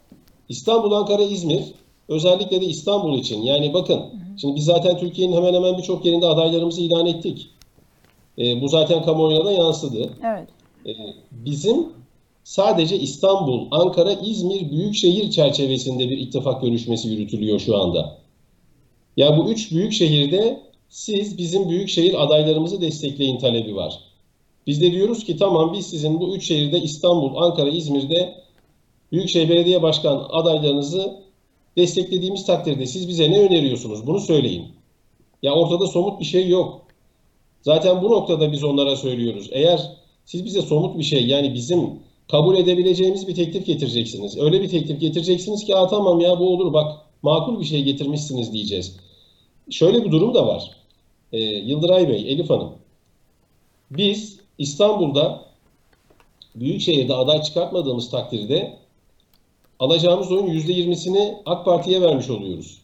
İstanbul, Ankara, İzmir özellikle de İstanbul için. Yani bakın şimdi biz zaten Türkiye'nin hemen hemen birçok yerinde adaylarımızı ilan ettik. E, bu zaten kamuoyuna da yansıdı. Evet. E, bizim sadece İstanbul, Ankara, İzmir büyükşehir çerçevesinde bir ittifak görüşmesi yürütülüyor şu anda. Yani bu üç büyük şehirde siz bizim büyükşehir adaylarımızı destekleyin talebi var. Biz de diyoruz ki tamam biz sizin bu üç şehirde İstanbul, Ankara, İzmir'de Büyükşehir Belediye Başkan adaylarınızı desteklediğimiz takdirde siz bize ne öneriyorsunuz? Bunu söyleyin. Ya ortada somut bir şey yok. Zaten bu noktada biz onlara söylüyoruz. Eğer siz bize somut bir şey yani bizim kabul edebileceğimiz bir teklif getireceksiniz. Öyle bir teklif getireceksiniz ki Aa, tamam ya bu olur bak makul bir şey getirmişsiniz diyeceğiz. Şöyle bir durum da var. Ee, Yıldıray Bey, Elif Hanım. Biz İstanbul'da Büyükşehir'de aday çıkartmadığımız takdirde alacağımız oyun %20'sini AK Parti'ye vermiş oluyoruz.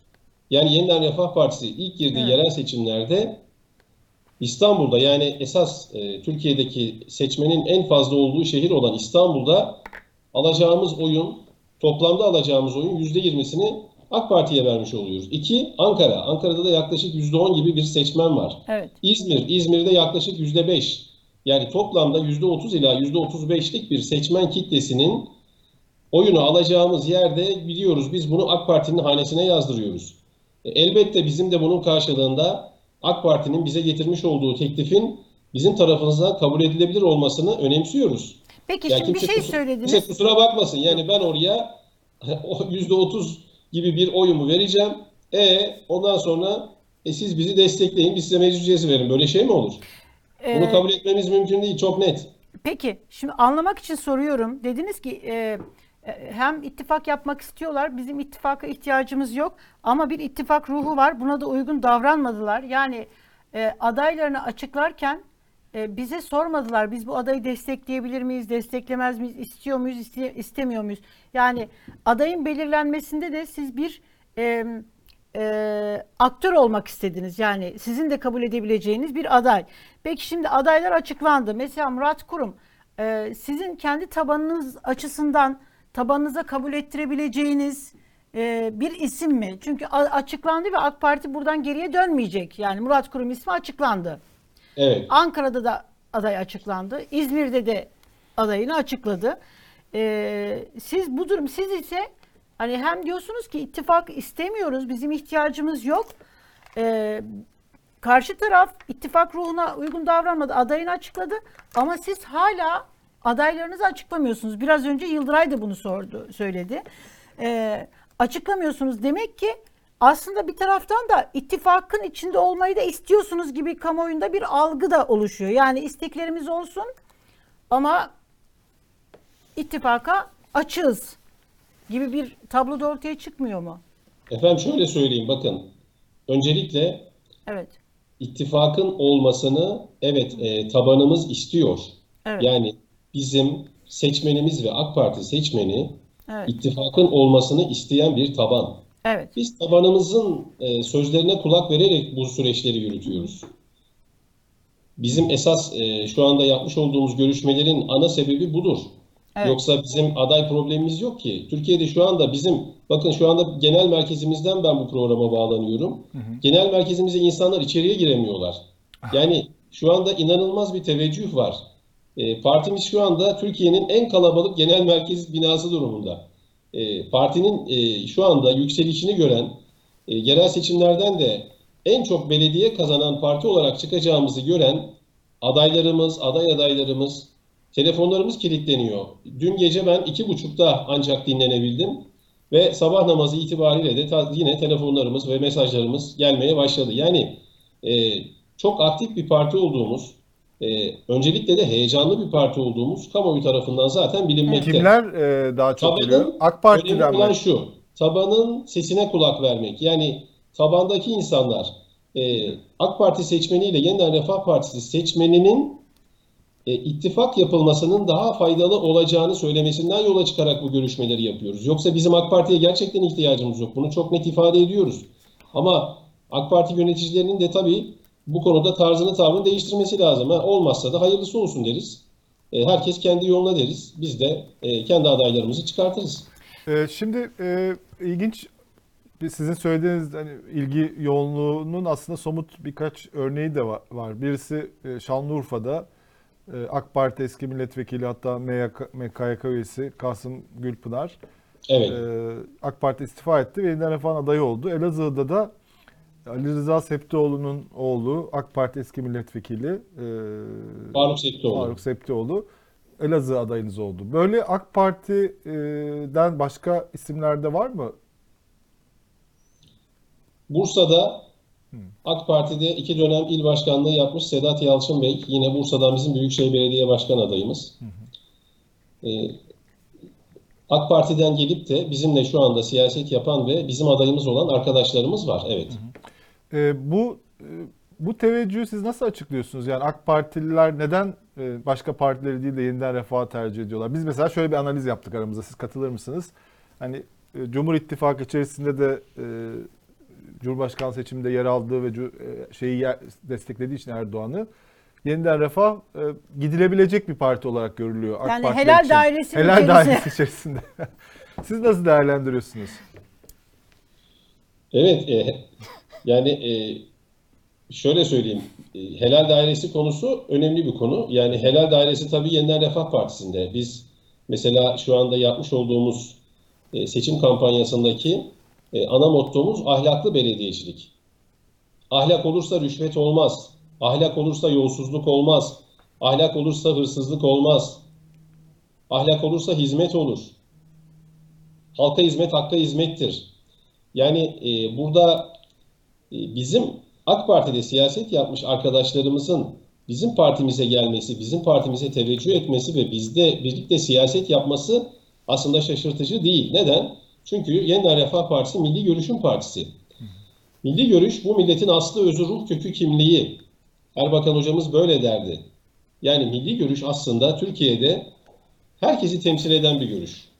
Yani Yeniden Refah Partisi ilk girdiği Evet. yerel seçimlerde İstanbul'da yani esas e, Türkiye'deki seçmenin en fazla olduğu şehir olan İstanbul'da alacağımız oyun, toplamda alacağımız oyun %20'sini AK Parti'ye vermiş oluyoruz. İki, Ankara. Ankara'da da yaklaşık %10 gibi bir seçmen var. Evet. İzmir, İzmir'de yaklaşık %5. Yani toplamda %30 ila %35'lik bir seçmen kitlesinin oyunu alacağımız yerde biliyoruz biz bunu AK Parti'nin hanesine yazdırıyoruz. E, Elbette bizim de bunun karşılığında AK Parti'nin bize getirmiş olduğu teklifin bizim tarafımızdan kabul edilebilir olmasını önemsiyoruz. Peki Ya şimdi bir şey kus- söylediniz. Kimse kusura bakmasın. Yani ben oraya [LAUGHS] o %30 gibi bir oyumu vereceğim. E ondan sonra e, siz bizi destekleyin, biz size meclis üyesi verin. Böyle şey mi olur? Bunu Ee, kabul etmemiz mümkün değil. Çok net. Peki şimdi anlamak için soruyorum. Dediniz ki e, e, hem ittifak yapmak istiyorlar. Bizim ittifaka ihtiyacımız yok. Ama bir ittifak ruhu var. Buna da uygun davranmadılar. Yani e, adaylarını açıklarken e, bize sormadılar. Biz bu adayı destekleyebilir miyiz, desteklemez miyiz, istiyor muyuz, iste- istemiyor muyuz? Yani adayın belirlenmesinde de siz bir e, e, aktör olmak istediniz. Yani sizin de kabul edebileceğiniz bir aday. Peki şimdi adaylar açıklandı. Mesela Murat Kurum e, sizin kendi tabanınız açısından tabanınıza kabul ettirebileceğiniz e, bir isim mi? Çünkü açıklandı ve AK Parti buradan geriye dönmeyecek. Yani Murat Kurum ismi açıklandı. Evet. Ankara'da da aday açıklandı. İzmir'de de adayını açıkladı. Ee, siz bu durum siz ise hani hem diyorsunuz ki ittifak istemiyoruz, bizim ihtiyacımız yok. Ee, karşı taraf ittifak ruhuna uygun davranmadı, adayını açıkladı ama siz hala adaylarınızı açıklamıyorsunuz. Biraz önce Yıldıray da bunu sordu, söyledi. Ee, açıklamıyorsunuz. Demek ki aslında bir taraftan da ittifakın içinde olmayı da istiyorsunuz gibi kamuoyunda bir algı da oluşuyor. Yani isteklerimiz olsun ama ittifaka açığız gibi bir tablo da ortaya çıkmıyor mu? Efendim şöyle söyleyeyim bakın. Öncelikle Evet. ittifakın olmasını evet e, tabanımız istiyor. Evet. Yani bizim seçmenimiz ve AK Parti seçmeni Evet. İttifakın olmasını isteyen bir taban. Evet. Biz tabanımızın e, sözlerine kulak vererek bu süreçleri yürütüyoruz. Bizim esas e, şu anda yapmış olduğumuz görüşmelerin ana sebebi budur. Evet. Yoksa bizim aday problemimiz yok ki. Türkiye'de şu anda bizim, bakın şu anda genel merkezimizden ben bu programa bağlanıyorum. Genel merkezimize insanlar içeriye giremiyorlar. Yani şu anda inanılmaz bir teveccüh var. E, partimiz şu anda Türkiye'nin en kalabalık genel merkez binası durumunda. E, partinin e, şu anda yükselişini gören, e, yerel seçimlerden de en çok belediye kazanan parti olarak çıkacağımızı gören adaylarımız, aday adaylarımız, telefonlarımız kilitleniyor. Dün gece ben iki buçukta ancak dinlenebildim ve sabah namazı itibariyle de yine telefonlarımız ve mesajlarımız gelmeye başladı. Yani e, çok aktif bir parti olduğumuz, e, öncelikle de heyecanlı bir parti olduğumuz kamuoyu tarafından zaten bilinmekte. Kimler e, daha çok Tabanın geliyor? AK Parti'den olan şu, tabanın sesine kulak vermek. Yani tabandaki insanlar e, AK Parti seçmeniyle Yeniden Refah Partisi seçmeninin e, ittifak yapılmasının daha faydalı olacağını söylemesinden yola çıkarak bu görüşmeleri yapıyoruz. Yoksa bizim AK Parti'ye gerçekten ihtiyacımız yok. Bunu çok net ifade ediyoruz. Ama AK Parti yöneticilerinin de tabii bu konuda tarzını tavrını değiştirmesi lazım. Ha, olmazsa da hayırlısı olsun deriz. E, herkes kendi yoluna deriz. Biz de e, kendi adaylarımızı çıkartırız. E, şimdi e, ilginç sizin söylediğiniz hani ilgi yoğunluğunun aslında somut birkaç örneği de va- var. Birisi e, Şanlıurfa'da e, AK Parti eski milletvekili hatta MYK, MKYK üyesi Kasım Gülpınar Evet. e, AK Parti istifa etti ve yeniden refahın adayı oldu. Elazığ'da da Ali Rıza Septioğlu'nun oğlu AK Parti eski milletvekili e, Faruk Septioğlu. Faruk Septioğlu Elazığ adayınız oldu. Böyle AK Parti'den başka isimler de var mı? Bursa'da AK Parti'de iki dönem il başkanlığı yapmış Sedat Yalçın Bey. Yine Bursa'dan bizim Büyükşehir Belediye Başkan adayımız. Ee, AK Parti'den gelip de bizimle şu anda siyaset yapan ve bizim adayımız olan arkadaşlarımız var. Evet. E, bu e, bu teveccühü siz nasıl açıklıyorsunuz? Yani AK Partililer neden e, başka partileri değil de yeniden refahı tercih ediyorlar? Biz mesela şöyle bir analiz yaptık aramızda. Siz katılır mısınız? Hani e, Cumhur İttifakı içerisinde de e, Cumhurbaşkanı seçiminde yer aldığı ve e, şeyi yer- desteklediği için Erdoğan'ı yeniden refah e, gidilebilecek bir parti olarak görülüyor AK Yani Partiler helal için. dairesi helal içerisinde. dairesi içerisinde. [LAUGHS] Siz nasıl değerlendiriyorsunuz? Evet, e, yani e, şöyle söyleyeyim, e, helal dairesi konusu önemli bir konu. Yani helal dairesi tabii Yeniden Refah Partisi'nde. Biz mesela şu anda yapmış olduğumuz e, seçim kampanyasındaki e, ana mottomuz ahlaklı belediyecilik. Ahlak olursa rüşvet olmaz. Ahlak olursa yolsuzluk olmaz. Ahlak olursa hırsızlık olmaz. Ahlak olursa hizmet olur. Halka hizmet hakka hizmettir. Yani e, burada bizim AK Parti'de siyaset yapmış arkadaşlarımızın bizim partimize gelmesi, bizim partimize teveccüh etmesi ve bizde birlikte siyaset yapması aslında şaşırtıcı değil. Neden? Çünkü Yeniden Refah Partisi Milli Görüş'ün partisi. Milli Görüş bu milletin aslı özü ruh kökü kimliği. Erbakan hocamız böyle derdi. Yani Milli Görüş aslında Türkiye'de herkesi temsil eden bir görüş.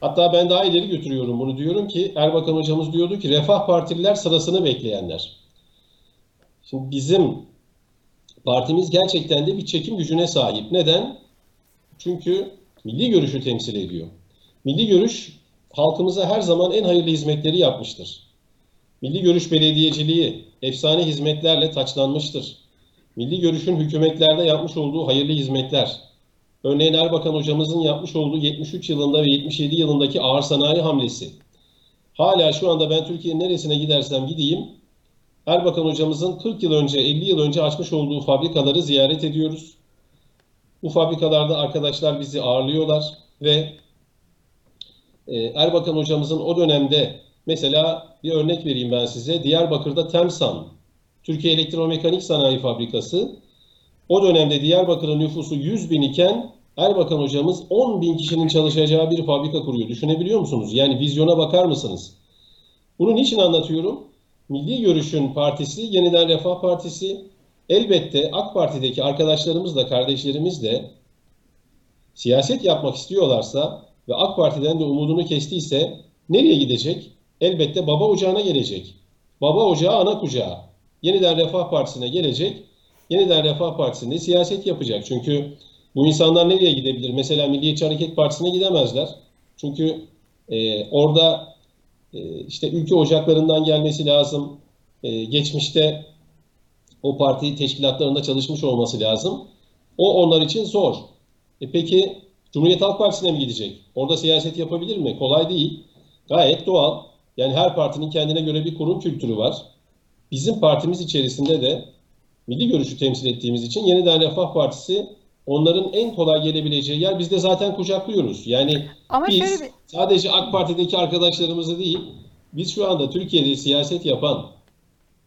Hatta ben daha ileri götürüyorum bunu. Diyorum ki Erbakan hocamız diyordu ki Refah Partililer sırasını bekleyenler. Şimdi bizim partimiz gerçekten de bir çekim gücüne sahip. Neden? Çünkü milli görüşü temsil ediyor. Milli görüş halkımıza her zaman en hayırlı hizmetleri yapmıştır. Milli görüş belediyeciliği efsane hizmetlerle taçlanmıştır. Milli görüşün hükümetlerde yapmış olduğu hayırlı hizmetler, Örneğin Erbakan hocamızın yapmış olduğu 73 yılında ve 77 yılındaki ağır sanayi hamlesi. Hala şu anda ben Türkiye'nin neresine gidersem gideyim, Erbakan hocamızın 40 yıl önce, 50 yıl önce açmış olduğu fabrikaları ziyaret ediyoruz. Bu fabrikalarda arkadaşlar bizi ağırlıyorlar ve e, Erbakan hocamızın o dönemde mesela bir örnek vereyim ben size. Diyarbakır'da TEMSAN, Türkiye Elektromekanik Sanayi Fabrikası o dönemde Diyarbakır'ın nüfusu 100 bin iken Erbakan hocamız 10 bin kişinin çalışacağı bir fabrika kuruyor. Düşünebiliyor musunuz? Yani vizyona bakar mısınız? Bunu niçin anlatıyorum? Milli Görüş'ün partisi, Yeniden Refah Partisi, elbette AK Parti'deki arkadaşlarımız da kardeşlerimiz de siyaset yapmak istiyorlarsa ve AK Parti'den de umudunu kestiyse nereye gidecek? Elbette baba ocağına gelecek. Baba ocağı ana kucağı. Yeniden Refah Partisi'ne gelecek. Yeniden Refah Partisi'nde siyaset yapacak. Çünkü bu insanlar nereye gidebilir? Mesela Milliyetçi Hareket Partisi'ne gidemezler. Çünkü e, orada e, işte ülke ocaklarından gelmesi lazım. E, geçmişte o parti teşkilatlarında çalışmış olması lazım. O onlar için zor. E peki Cumhuriyet Halk Partisi'ne mi gidecek? Orada siyaset yapabilir mi? Kolay değil. Gayet doğal. Yani her partinin kendine göre bir kurum kültürü var. Bizim partimiz içerisinde de milli görüşü temsil ettiğimiz için Yeniden Refah Partisi onların en kolay gelebileceği yer. Biz de zaten kucaklıyoruz. Yani Ama biz şöyle bir- sadece AK Parti'deki arkadaşlarımızı değil, biz şu anda Türkiye'de siyaset yapan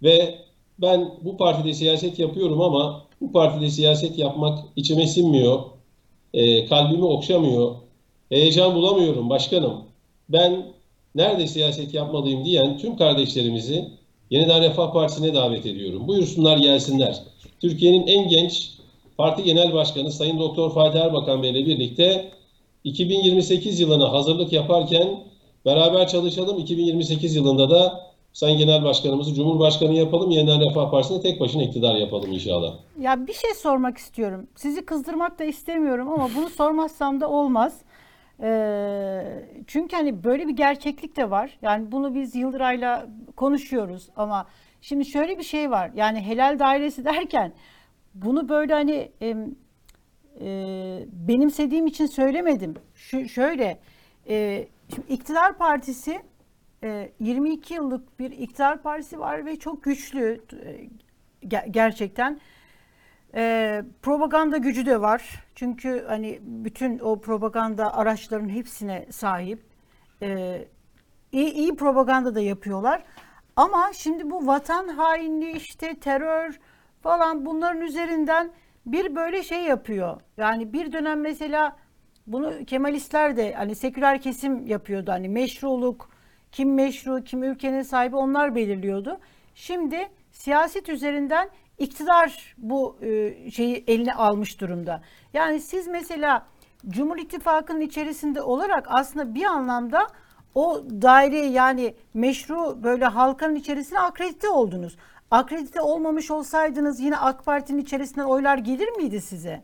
ve ben bu partide siyaset yapıyorum ama bu partide siyaset yapmak içime sinmiyor, e, kalbimi okşamıyor, heyecan bulamıyorum başkanım. Ben nerede siyaset yapmalıyım diyen tüm kardeşlerimizi Yeniden Refah Partisi'ne davet ediyorum. Buyursunlar gelsinler. Türkiye'nin en genç parti genel başkanı Sayın Doktor Fatih Erbakan Bey ile birlikte 2028 yılına hazırlık yaparken beraber çalışalım. 2028 yılında da Sayın Genel Başkanımızı Cumhurbaşkanı yapalım. Yeniden Refah Partisi'ne tek başına iktidar yapalım inşallah. Ya bir şey sormak istiyorum. Sizi kızdırmak da istemiyorum ama bunu sormazsam da olmaz. Ee, çünkü hani böyle bir gerçeklik de var. Yani bunu biz Yıldıray'la konuşuyoruz ama şimdi şöyle bir şey var. Yani helal dairesi [LAUGHS] derken bunu böyle hani em, e, benimsediğim için söylemedim. Şu şöyle e, şimdi iktidar partisi e, 22 yıllık bir iktidar partisi var ve çok güçlü e, ge- gerçekten. E, propaganda gücü de var. Çünkü hani bütün o propaganda araçlarının hepsine sahip. E, iyi, iyi propaganda da yapıyorlar. Ama şimdi bu vatan hainliği işte terör falan bunların üzerinden bir böyle şey yapıyor. Yani bir dönem mesela bunu Kemalistler de hani seküler kesim yapıyordu. Hani meşruluk, kim meşru, kim ülkenin sahibi onlar belirliyordu. Şimdi siyaset üzerinden iktidar bu e, şeyi eline almış durumda. Yani siz mesela Cumhur İttifakı'nın içerisinde olarak aslında bir anlamda o daire yani meşru böyle halkanın içerisine akredite oldunuz. Akredite olmamış olsaydınız yine AK Parti'nin içerisinden oylar gelir miydi size?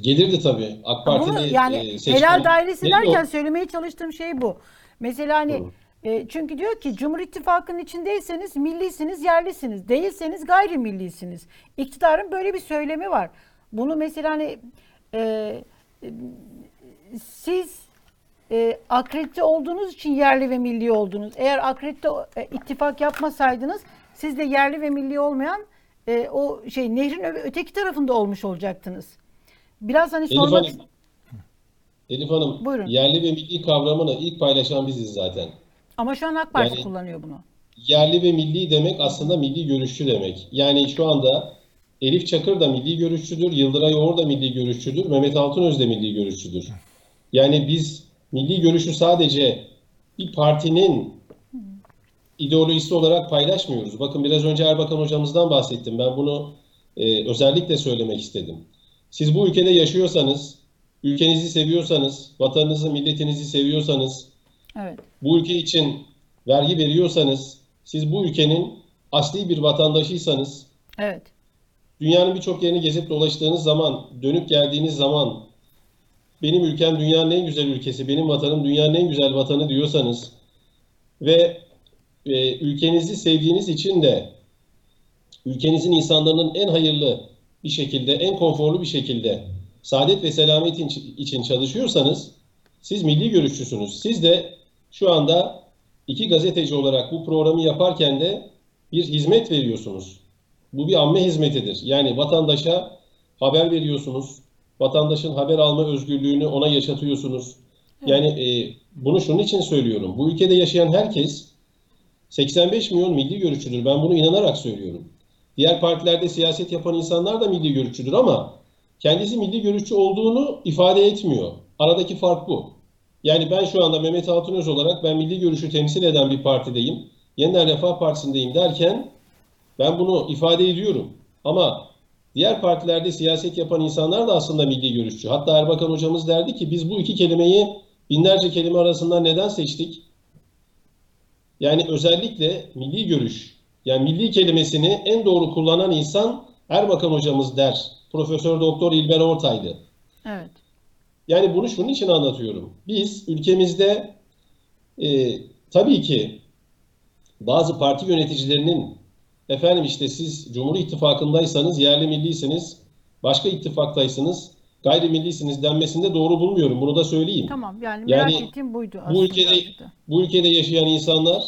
Gelirdi tabii. AK Partili Bunu yani e, helal dairesi o? derken söylemeye çalıştığım şey bu. Mesela hani e, çünkü diyor ki Cumhur İttifakı'nın içindeyseniz millisiniz, yerlisiniz. Değilseniz gayrimillisiniz. İktidarın böyle bir söylemi var. Bunu mesela hani e, e, siz e, akredite olduğunuz için yerli ve milli oldunuz. Eğer akredite e, ittifak yapmasaydınız siz de yerli ve milli olmayan e, o şey nehrin öteki tarafında olmuş olacaktınız. Biraz hani Elif sormak Hanım, Elif Hanım, Buyurun. yerli ve milli kavramını ilk paylaşan biziz zaten. Ama şu an AK Parti Yani- kullanıyor bunu. Yerli ve milli demek aslında milli görüşçü demek. Yani şu anda Elif Çakır da milli görüşçüdür, Yıldıray Oğur da milli görüşçüdür, Mehmet Altınöz de milli görüşçüdür. Yani biz milli görüşü sadece bir partinin ideolojisi olarak paylaşmıyoruz. Bakın biraz önce Erbakan hocamızdan bahsettim. Ben bunu e, özellikle söylemek istedim. Siz bu ülkede yaşıyorsanız, ülkenizi seviyorsanız, vatanınızı, milletinizi seviyorsanız, Evet. bu ülke için vergi veriyorsanız, siz bu ülkenin asli bir vatandaşıysanız, Evet. dünyanın birçok yerini gezip dolaştığınız zaman, dönüp geldiğiniz zaman, benim ülkem dünyanın en güzel ülkesi, benim vatanım dünyanın en güzel vatanı diyorsanız ve e, ülkenizi sevdiğiniz için de ülkenizin insanların en hayırlı bir şekilde, en konforlu bir şekilde saadet ve selamet için- için çalışıyorsanız siz milli görüşçüsünüz. Siz de şu anda iki gazeteci olarak bu programı yaparken de bir hizmet veriyorsunuz. Bu bir amme hizmetidir. Yani vatandaşa haber veriyorsunuz. Vatandaşın haber alma özgürlüğünü ona yaşatıyorsunuz. Yani e, bunu şunun için söylüyorum. Bu ülkede yaşayan herkes 85 milyon milli görüşçüdür. Ben bunu inanarak söylüyorum. Diğer partilerde siyaset yapan insanlar da milli görüşçüdür ama kendisi milli görüşçü olduğunu ifade etmiyor. Aradaki fark bu. Yani ben şu anda Mehmet Altınöz olarak ben milli görüşü temsil eden bir partideyim. Yeniden Refah Partisi'ndeyim derken ben bunu ifade ediyorum. Ama diğer partilerde siyaset yapan insanlar da aslında milli görüşçü. Hatta Erbakan hocamız derdi ki biz bu iki kelimeyi binlerce kelime arasından neden seçtik? Yani özellikle milli görüş, yani milli kelimesini en doğru kullanan insan Erbakan hocamız der. Profesör Doktor İlber Ortaylı. Evet. Yani bunu şunun için anlatıyorum. Biz ülkemizde e, tabii ki bazı parti yöneticilerinin efendim işte siz Cumhur İttifakı'ndaysanız yerli millisiniz, başka ittifaktaysanız gayrimillisiniz denmesini de doğru bulmuyorum. Bunu da söyleyeyim. Tamam yani merak Yani ettiğim buydu bu aslında. ülkede birazcık da. bu ülkede yaşayan insanlar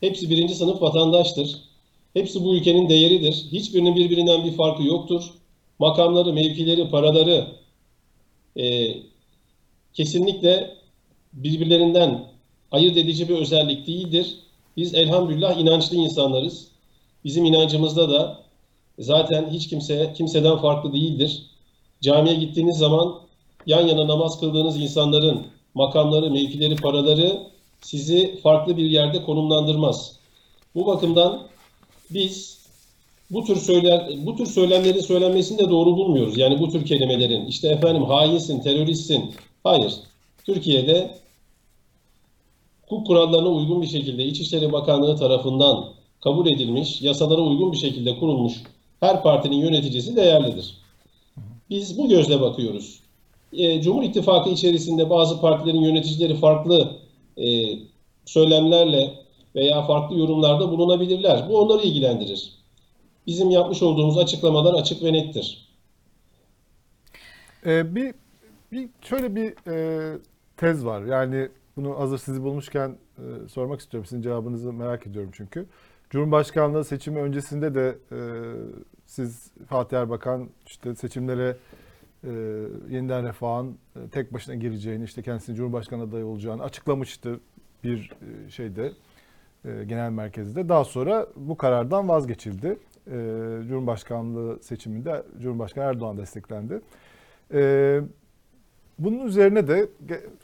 hepsi birinci sınıf vatandaştır. Hepsi bu ülkenin değeridir. Hiçbirinin birbirinden bir farkı yoktur. Makamları, mevkileri, paraları e, kesinlikle birbirlerinden ayırt edici bir özellik değildir. Biz elhamdülillah inançlı insanlarız. Bizim inancımızda da zaten hiç kimse kimseden farklı değildir. Camiye gittiğiniz zaman yan yana namaz kıldığınız insanların makamları, mevkileri, paraları sizi farklı bir yerde konumlandırmaz. Bu bakımdan biz bu tür söyler bu tür söylemlerin söylenmesini de doğru bulmuyoruz. Yani bu tür kelimelerin işte efendim hainsin, teröristsin. Hayır. Türkiye'de hukuk kurallarına uygun bir şekilde İçişleri Bakanlığı tarafından kabul edilmiş, yasalara uygun bir şekilde kurulmuş her partinin yöneticisi değerlidir. Biz bu gözle bakıyoruz. E, Cumhur İttifakı içerisinde bazı partilerin yöneticileri farklı e, söylemlerle veya farklı yorumlarda bulunabilirler. Bu onları ilgilendirir. Bizim yapmış olduğumuz açıklamalar açık ve nettir. Ee, bir, bir şöyle bir e, tez var. Yani bunu hazır sizi bulmuşken e, sormak istiyorum. Sizin cevabınızı merak ediyorum çünkü. Cumhurbaşkanlığı seçimi öncesinde de e, siz Fatih Erbakan işte seçimlere e, yeniden refahın e, tek başına gireceğini, işte kendisinin Cumhurbaşkanı adayı olacağını açıklamıştı bir e, şeyde e, genel merkezde. Daha sonra bu karardan vazgeçildi. E, Cumhurbaşkanlığı seçiminde Cumhurbaşkanı Erdoğan desteklendi. E, bunun üzerine de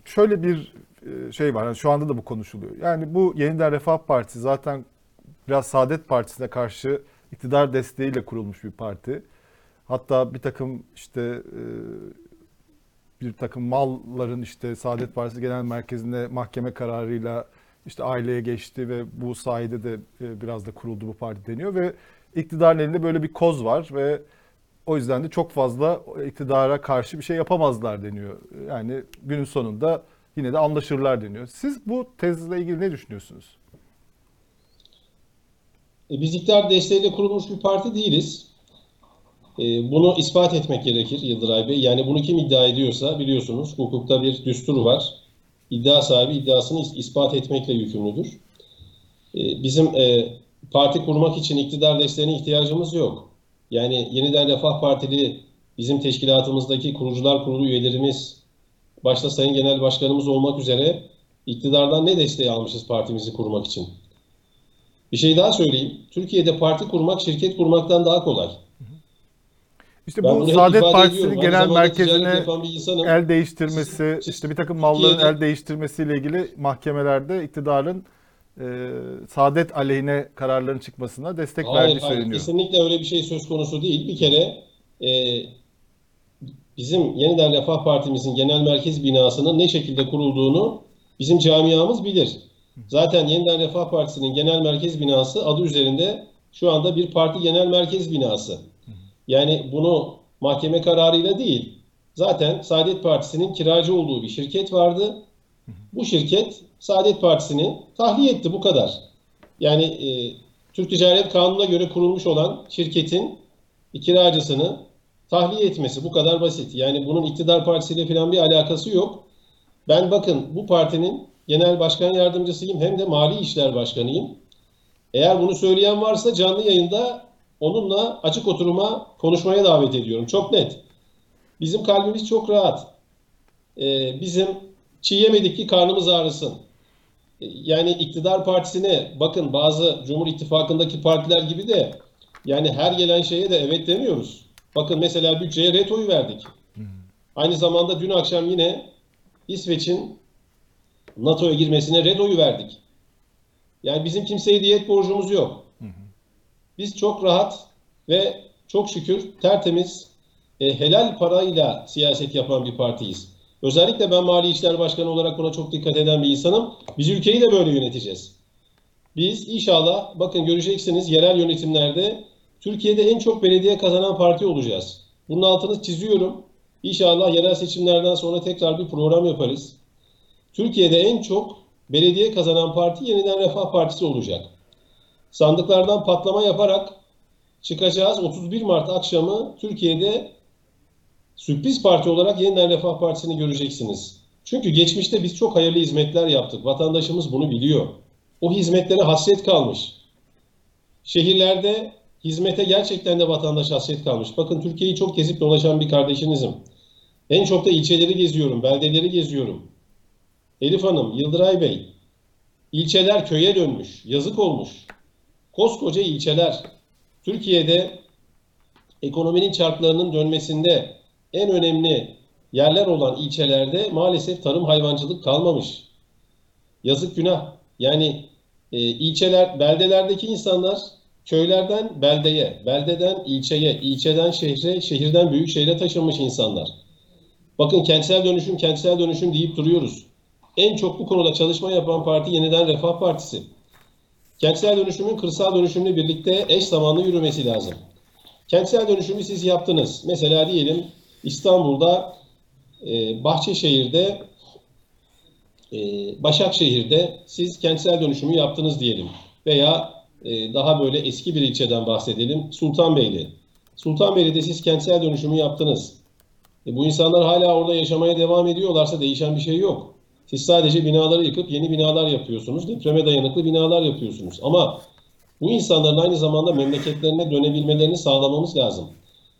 şöyle bir e, şey var. Yani şu anda da bu konuşuluyor. Yani bu Yeniden Refah Partisi zaten biraz Saadet Partisi'ne karşı iktidar desteğiyle kurulmuş bir parti. Hatta bir takım işte e, bir takım malların işte Saadet Partisi Genel Merkezi'ne mahkeme kararıyla işte aileye geçti ve bu sayede de e, biraz da kuruldu bu parti deniyor ve iktidarın elinde böyle bir koz var ve o yüzden de çok fazla iktidara karşı bir şey yapamazlar deniyor. Yani günün sonunda yine de anlaşırlar deniyor. Siz bu tezle ilgili ne düşünüyorsunuz? E, Biz iktidar desteğiyle kurulmuş bir parti değiliz. E, Bunu ispat etmek gerekir Yıldıray Bey. Yani bunu kim iddia ediyorsa biliyorsunuz hukukta bir düstur var. İddia sahibi iddiasını is- ispat etmekle yükümlüdür. E, Bizim e, parti kurmak için iktidar desteğine ihtiyacımız yok. Yani Yeniden Refah Partili bizim teşkilatımızdaki kurucular kurulu üyelerimiz, başta Sayın Genel Başkanımız olmak üzere iktidardan ne desteği almışız partimizi kurmak için? Bir şey daha söyleyeyim. Türkiye'de parti kurmak şirket kurmaktan daha kolay. İşte Ben bu Saadet Partisi'nin genel merkezine el değiştirmesi, işte bir takım malların el değiştirmesiyle ilgili mahkemelerde iktidarın e, Saadet aleyhine kararların çıkmasına destek Hayır, verdiği hayır, söyleniyor. kesinlikle öyle bir şey söz konusu değil. Bir kere e, bizim Yeniden Refah Partimizin genel merkez binasının ne şekilde kurulduğunu bizim camiamız bilir. Zaten Yeniden Refah Partisi'nin genel merkez binası adı üzerinde şu anda bir parti genel merkez binası. Yani bunu mahkeme kararıyla değil, zaten Saadet Partisi'nin kiracı olduğu bir şirket vardı. Bu şirket Saadet Partisi'ni tahliye etti bu kadar. Yani e, Türk Ticaret Kanunu'na göre kurulmuş olan şirketin kiracısını tahliye etmesi bu kadar basit. Yani bunun iktidar partisiyle falan bir alakası yok. Ben bakın bu partinin genel başkan yardımcısıyım hem de mali işler başkanıyım. Eğer bunu söyleyen varsa canlı yayında onunla açık oturuma konuşmaya davet ediyorum. Çok net. Bizim kalbimiz çok rahat. Ee, bizim çiğ yemedik ki karnımız ağrısın. Yani iktidar partisine bakın bazı Cumhur İttifakı'ndaki partiler gibi de yani her gelen şeye de evet demiyoruz. Bakın mesela bütçeye ret oyu verdik. Aynı zamanda dün akşam yine İsveç'in NATO'ya girmesine red oyu verdik. Yani bizim kimseye diyet borcumuz yok. Biz çok rahat ve çok şükür tertemiz e, helal parayla siyaset yapan bir partiyiz. Özellikle ben Mali İşler Başkanı olarak buna çok dikkat eden bir insanım. Biz ülkeyi de böyle yöneteceğiz. Biz inşallah bakın göreceksiniz yerel yönetimlerde Türkiye'de en çok belediye kazanan parti olacağız. Bunun altını çiziyorum. İnşallah yerel seçimlerden sonra tekrar bir program yaparız. Türkiye'de en çok belediye kazanan parti Yeniden Refah Partisi olacak. Sandıklardan patlama yaparak çıkacağız. 31 Mart akşamı Türkiye'de sürpriz parti olarak Yeniden Refah Partisi'ni göreceksiniz. Çünkü geçmişte biz çok hayırlı hizmetler yaptık. Vatandaşımız bunu biliyor. O hizmetlere hasret kalmış. Şehirlerde hizmete gerçekten de vatandaş hasret kalmış. Bakın Türkiye'yi çok gezip dolaşan bir kardeşinizim. En çok da ilçeleri geziyorum, beldeleri geziyorum. Elif Hanım, Yıldıray Bey, ilçeler köye dönmüş, yazık olmuş. Koskoca ilçeler, Türkiye'de ekonominin çarklarının dönmesinde en önemli yerler olan ilçelerde maalesef tarım hayvancılık kalmamış. Yazık günah. Yani e, ilçeler, beldelerdeki insanlar köylerden beldeye, beldeden ilçeye, ilçeden şehre, şehirden büyük şehre taşınmış insanlar. Bakın kentsel dönüşüm, kentsel dönüşüm deyip duruyoruz. En çok bu konuda çalışma yapan parti Yeniden Refah Partisi. Kentsel dönüşümün kırsal dönüşümle birlikte eş zamanlı yürümesi lazım. Kentsel dönüşümü siz yaptınız. Mesela diyelim İstanbul'da, e, Bahçeşehir'de, e, Başakşehir'de siz kentsel dönüşümü yaptınız diyelim. Veya e, daha böyle eski bir ilçeden bahsedelim. Sultanbeyli. Sultanbeyli'de siz kentsel dönüşümü yaptınız. E, bu insanlar hala orada yaşamaya devam ediyorlarsa değişen bir şey yok. Siz sadece binaları yıkıp yeni binalar yapıyorsunuz. Depreme dayanıklı binalar yapıyorsunuz. Ama bu insanların aynı zamanda memleketlerine dönebilmelerini sağlamamız lazım.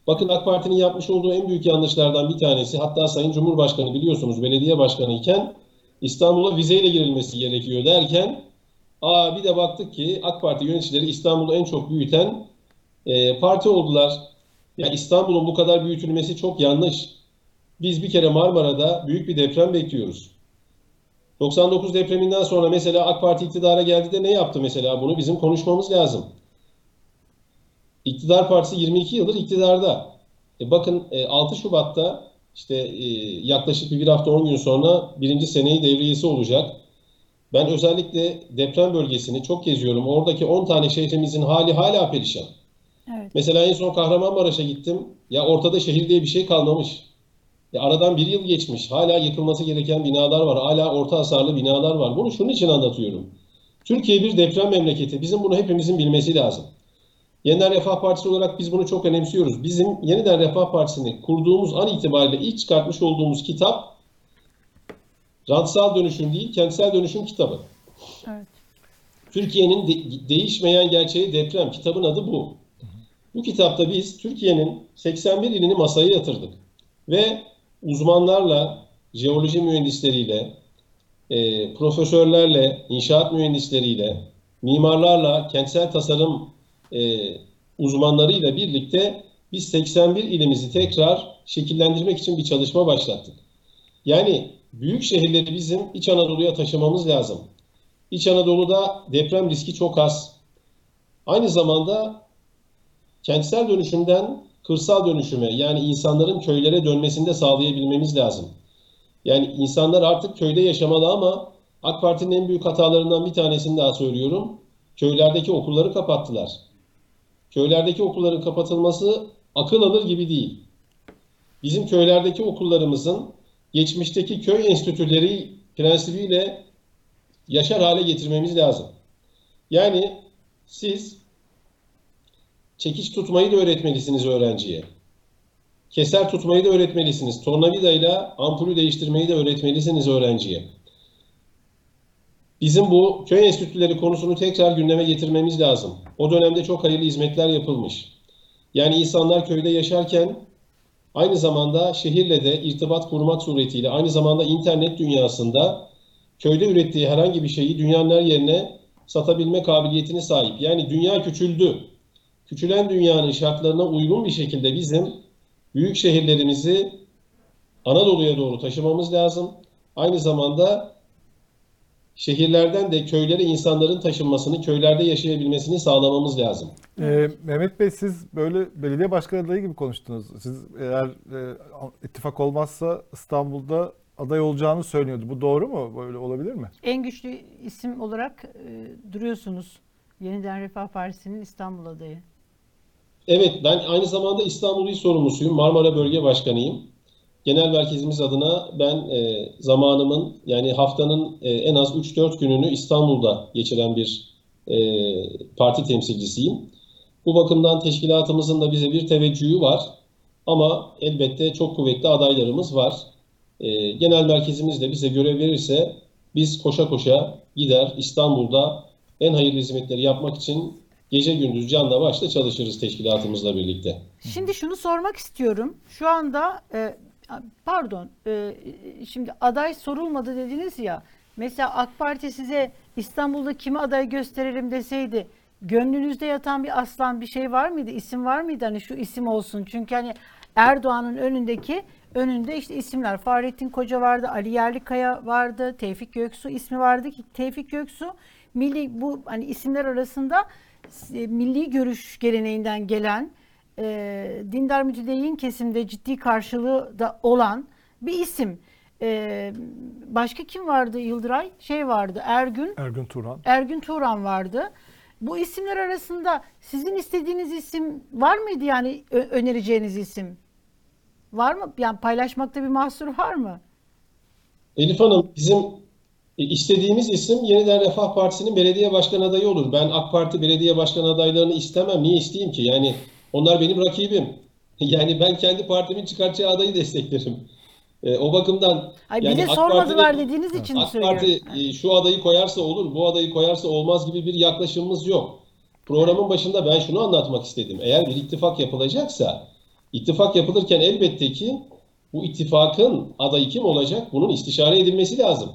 Bakın AK Parti'nin yapmış olduğu en büyük yanlışlardan bir tanesi hatta Sayın Cumhurbaşkanı biliyorsunuz belediye başkanı iken İstanbul'a vizeyle girilmesi gerekiyor derken aa bir de baktık ki AK Parti yöneticileri İstanbul'u en çok büyüten e, parti oldular. Yani İstanbul'un bu kadar büyütülmesi çok yanlış. Biz bir kere Marmara'da büyük bir deprem bekliyoruz. 99 depreminden sonra mesela AK Parti iktidara geldi de ne yaptı mesela? Bunu bizim konuşmamız lazım. İktidar Partisi 22 yıldır iktidarda. E bakın e, 6 Şubat'ta işte e, yaklaşık bir hafta 10 gün sonra birinci seneyi devriyesi olacak. Ben özellikle deprem bölgesini çok geziyorum. Oradaki 10 tane şehrimizin hali hala perişan. Evet. Mesela en son Kahramanmaraş'a gittim. Ya ortada şehir diye bir şey kalmamış. Ya aradan bir yıl geçmiş. Hala yıkılması gereken binalar var. Hala orta hasarlı binalar var. Bunu şunun için anlatıyorum. Türkiye bir deprem memleketi. Bizim bunu hepimizin bilmesi lazım. Yeniden Refah Partisi olarak biz bunu çok önemsiyoruz. Bizim Yeniden Refah Partisi'ni kurduğumuz an itibariyle ilk çıkartmış olduğumuz kitap rantsal dönüşüm değil, kentsel dönüşüm kitabı. Evet. Türkiye'nin de- değişmeyen gerçeği deprem. Kitabın adı bu. Bu kitapta biz Türkiye'nin 81 ilini masaya yatırdık. Ve uzmanlarla, jeoloji mühendisleriyle, e, profesörlerle, inşaat mühendisleriyle, mimarlarla, kentsel tasarım e, uzmanlarıyla birlikte biz 81 ilimizi tekrar şekillendirmek için bir çalışma başlattık. Yani büyük şehirleri bizim İç Anadolu'ya taşımamız lazım. İç Anadolu'da deprem riski çok az. Aynı zamanda kentsel dönüşümden kırsal dönüşüme yani insanların köylere dönmesini de sağlayabilmemiz lazım. Yani insanlar artık köyde yaşamalı ama AK Parti'nin en büyük hatalarından bir tanesini daha söylüyorum. Köylerdeki okulları kapattılar. Köylerdeki okulların kapatılması akıl alır gibi değil. Bizim köylerdeki okullarımızın geçmişteki köy enstitüleri prensibiyle yaşar hale getirmemiz lazım. Yani siz çekiç tutmayı da öğretmelisiniz öğrenciye. Keser tutmayı da öğretmelisiniz. Tornavidayla ampulü değiştirmeyi de öğretmelisiniz öğrenciye. Bizim bu köy enstitüleri konusunu tekrar gündeme getirmemiz lazım. O dönemde çok hayırlı hizmetler yapılmış. Yani insanlar köyde yaşarken aynı zamanda şehirle de irtibat kurmak suretiyle aynı zamanda internet dünyasında köyde ürettiği herhangi bir şeyi dünyanın her yerine satabilme kabiliyetine sahip. Yani dünya küçüldü. Küçülen dünyanın şartlarına uygun bir şekilde bizim büyük şehirlerimizi Anadolu'ya doğru taşımamız lazım. Aynı zamanda şehirlerden de köylere insanların taşınmasını, köylerde yaşayabilmesini sağlamamız lazım. Ee, Mehmet Bey siz böyle belediye başkanı adayı gibi konuştunuz. Siz eğer e, ittifak olmazsa İstanbul'da aday olacağını söylüyordu. Bu doğru mu? Böyle olabilir mi? En güçlü isim olarak e, duruyorsunuz. Yeniden Refah Partisi'nin İstanbul adayı. Evet, ben aynı zamanda İstanbul İl Sorumlusuyum. Marmara Bölge Başkanıyım. Genel merkezimiz adına ben e, zamanımın yani haftanın e, en az 3-4 gününü İstanbul'da geçiren bir e, parti temsilcisiyim. Bu bakımdan teşkilatımızın da bize bir teveccühü var. Ama elbette çok kuvvetli adaylarımız var. E, genel merkezimiz de bize görev verirse biz koşa koşa gider İstanbul'da en hayırlı hizmetleri yapmak için gece gündüz canla başla çalışırız teşkilatımızla birlikte. Şimdi şunu sormak istiyorum. Şu anda e, pardon e, şimdi aday sorulmadı dediniz ya. Mesela AK Parti size İstanbul'da kimi aday gösterelim deseydi gönlünüzde yatan bir aslan bir şey var mıydı? İsim var mıydı? Hani şu isim olsun. Çünkü hani Erdoğan'ın önündeki önünde işte isimler Fahrettin Koca vardı, Ali Yerlikaya vardı, Tevfik Göksu ismi vardı ki Tevfik Göksu milli bu hani isimler arasında e, milli görüş geleneğinden gelen e, dindar mütedeyyin kesimde ciddi karşılığı da olan bir isim. E, başka kim vardı Yıldıray? Şey vardı Ergün. Ergün Turan. Ergün Turan vardı. Bu isimler arasında sizin istediğiniz isim var mıydı yani ö- önereceğiniz isim? Var mı? Yani paylaşmakta bir mahsur var mı? Elif Hanım bizim istediğimiz isim Yeniden Refah Partisi'nin belediye başkan adayı olur. Ben AK Parti belediye başkan adaylarını istemem. Niye isteyeyim ki? Yani onlar benim rakibim. [LAUGHS] Yani ben kendi partimin çıkartacağı adayı desteklerim. E, o bakımdan Ay yani bize AK sormadılar Parti'nin- dediğiniz için AK söylüyorum. Parti e, şu adayı koyarsa olur, bu adayı koyarsa olmaz gibi bir yaklaşımımız yok. Programın başında ben şunu anlatmak istedim. Eğer bir ittifak yapılacaksa, ittifak yapılırken elbette ki bu ittifakın adayı kim olacak? Bunun istişare edilmesi lazım.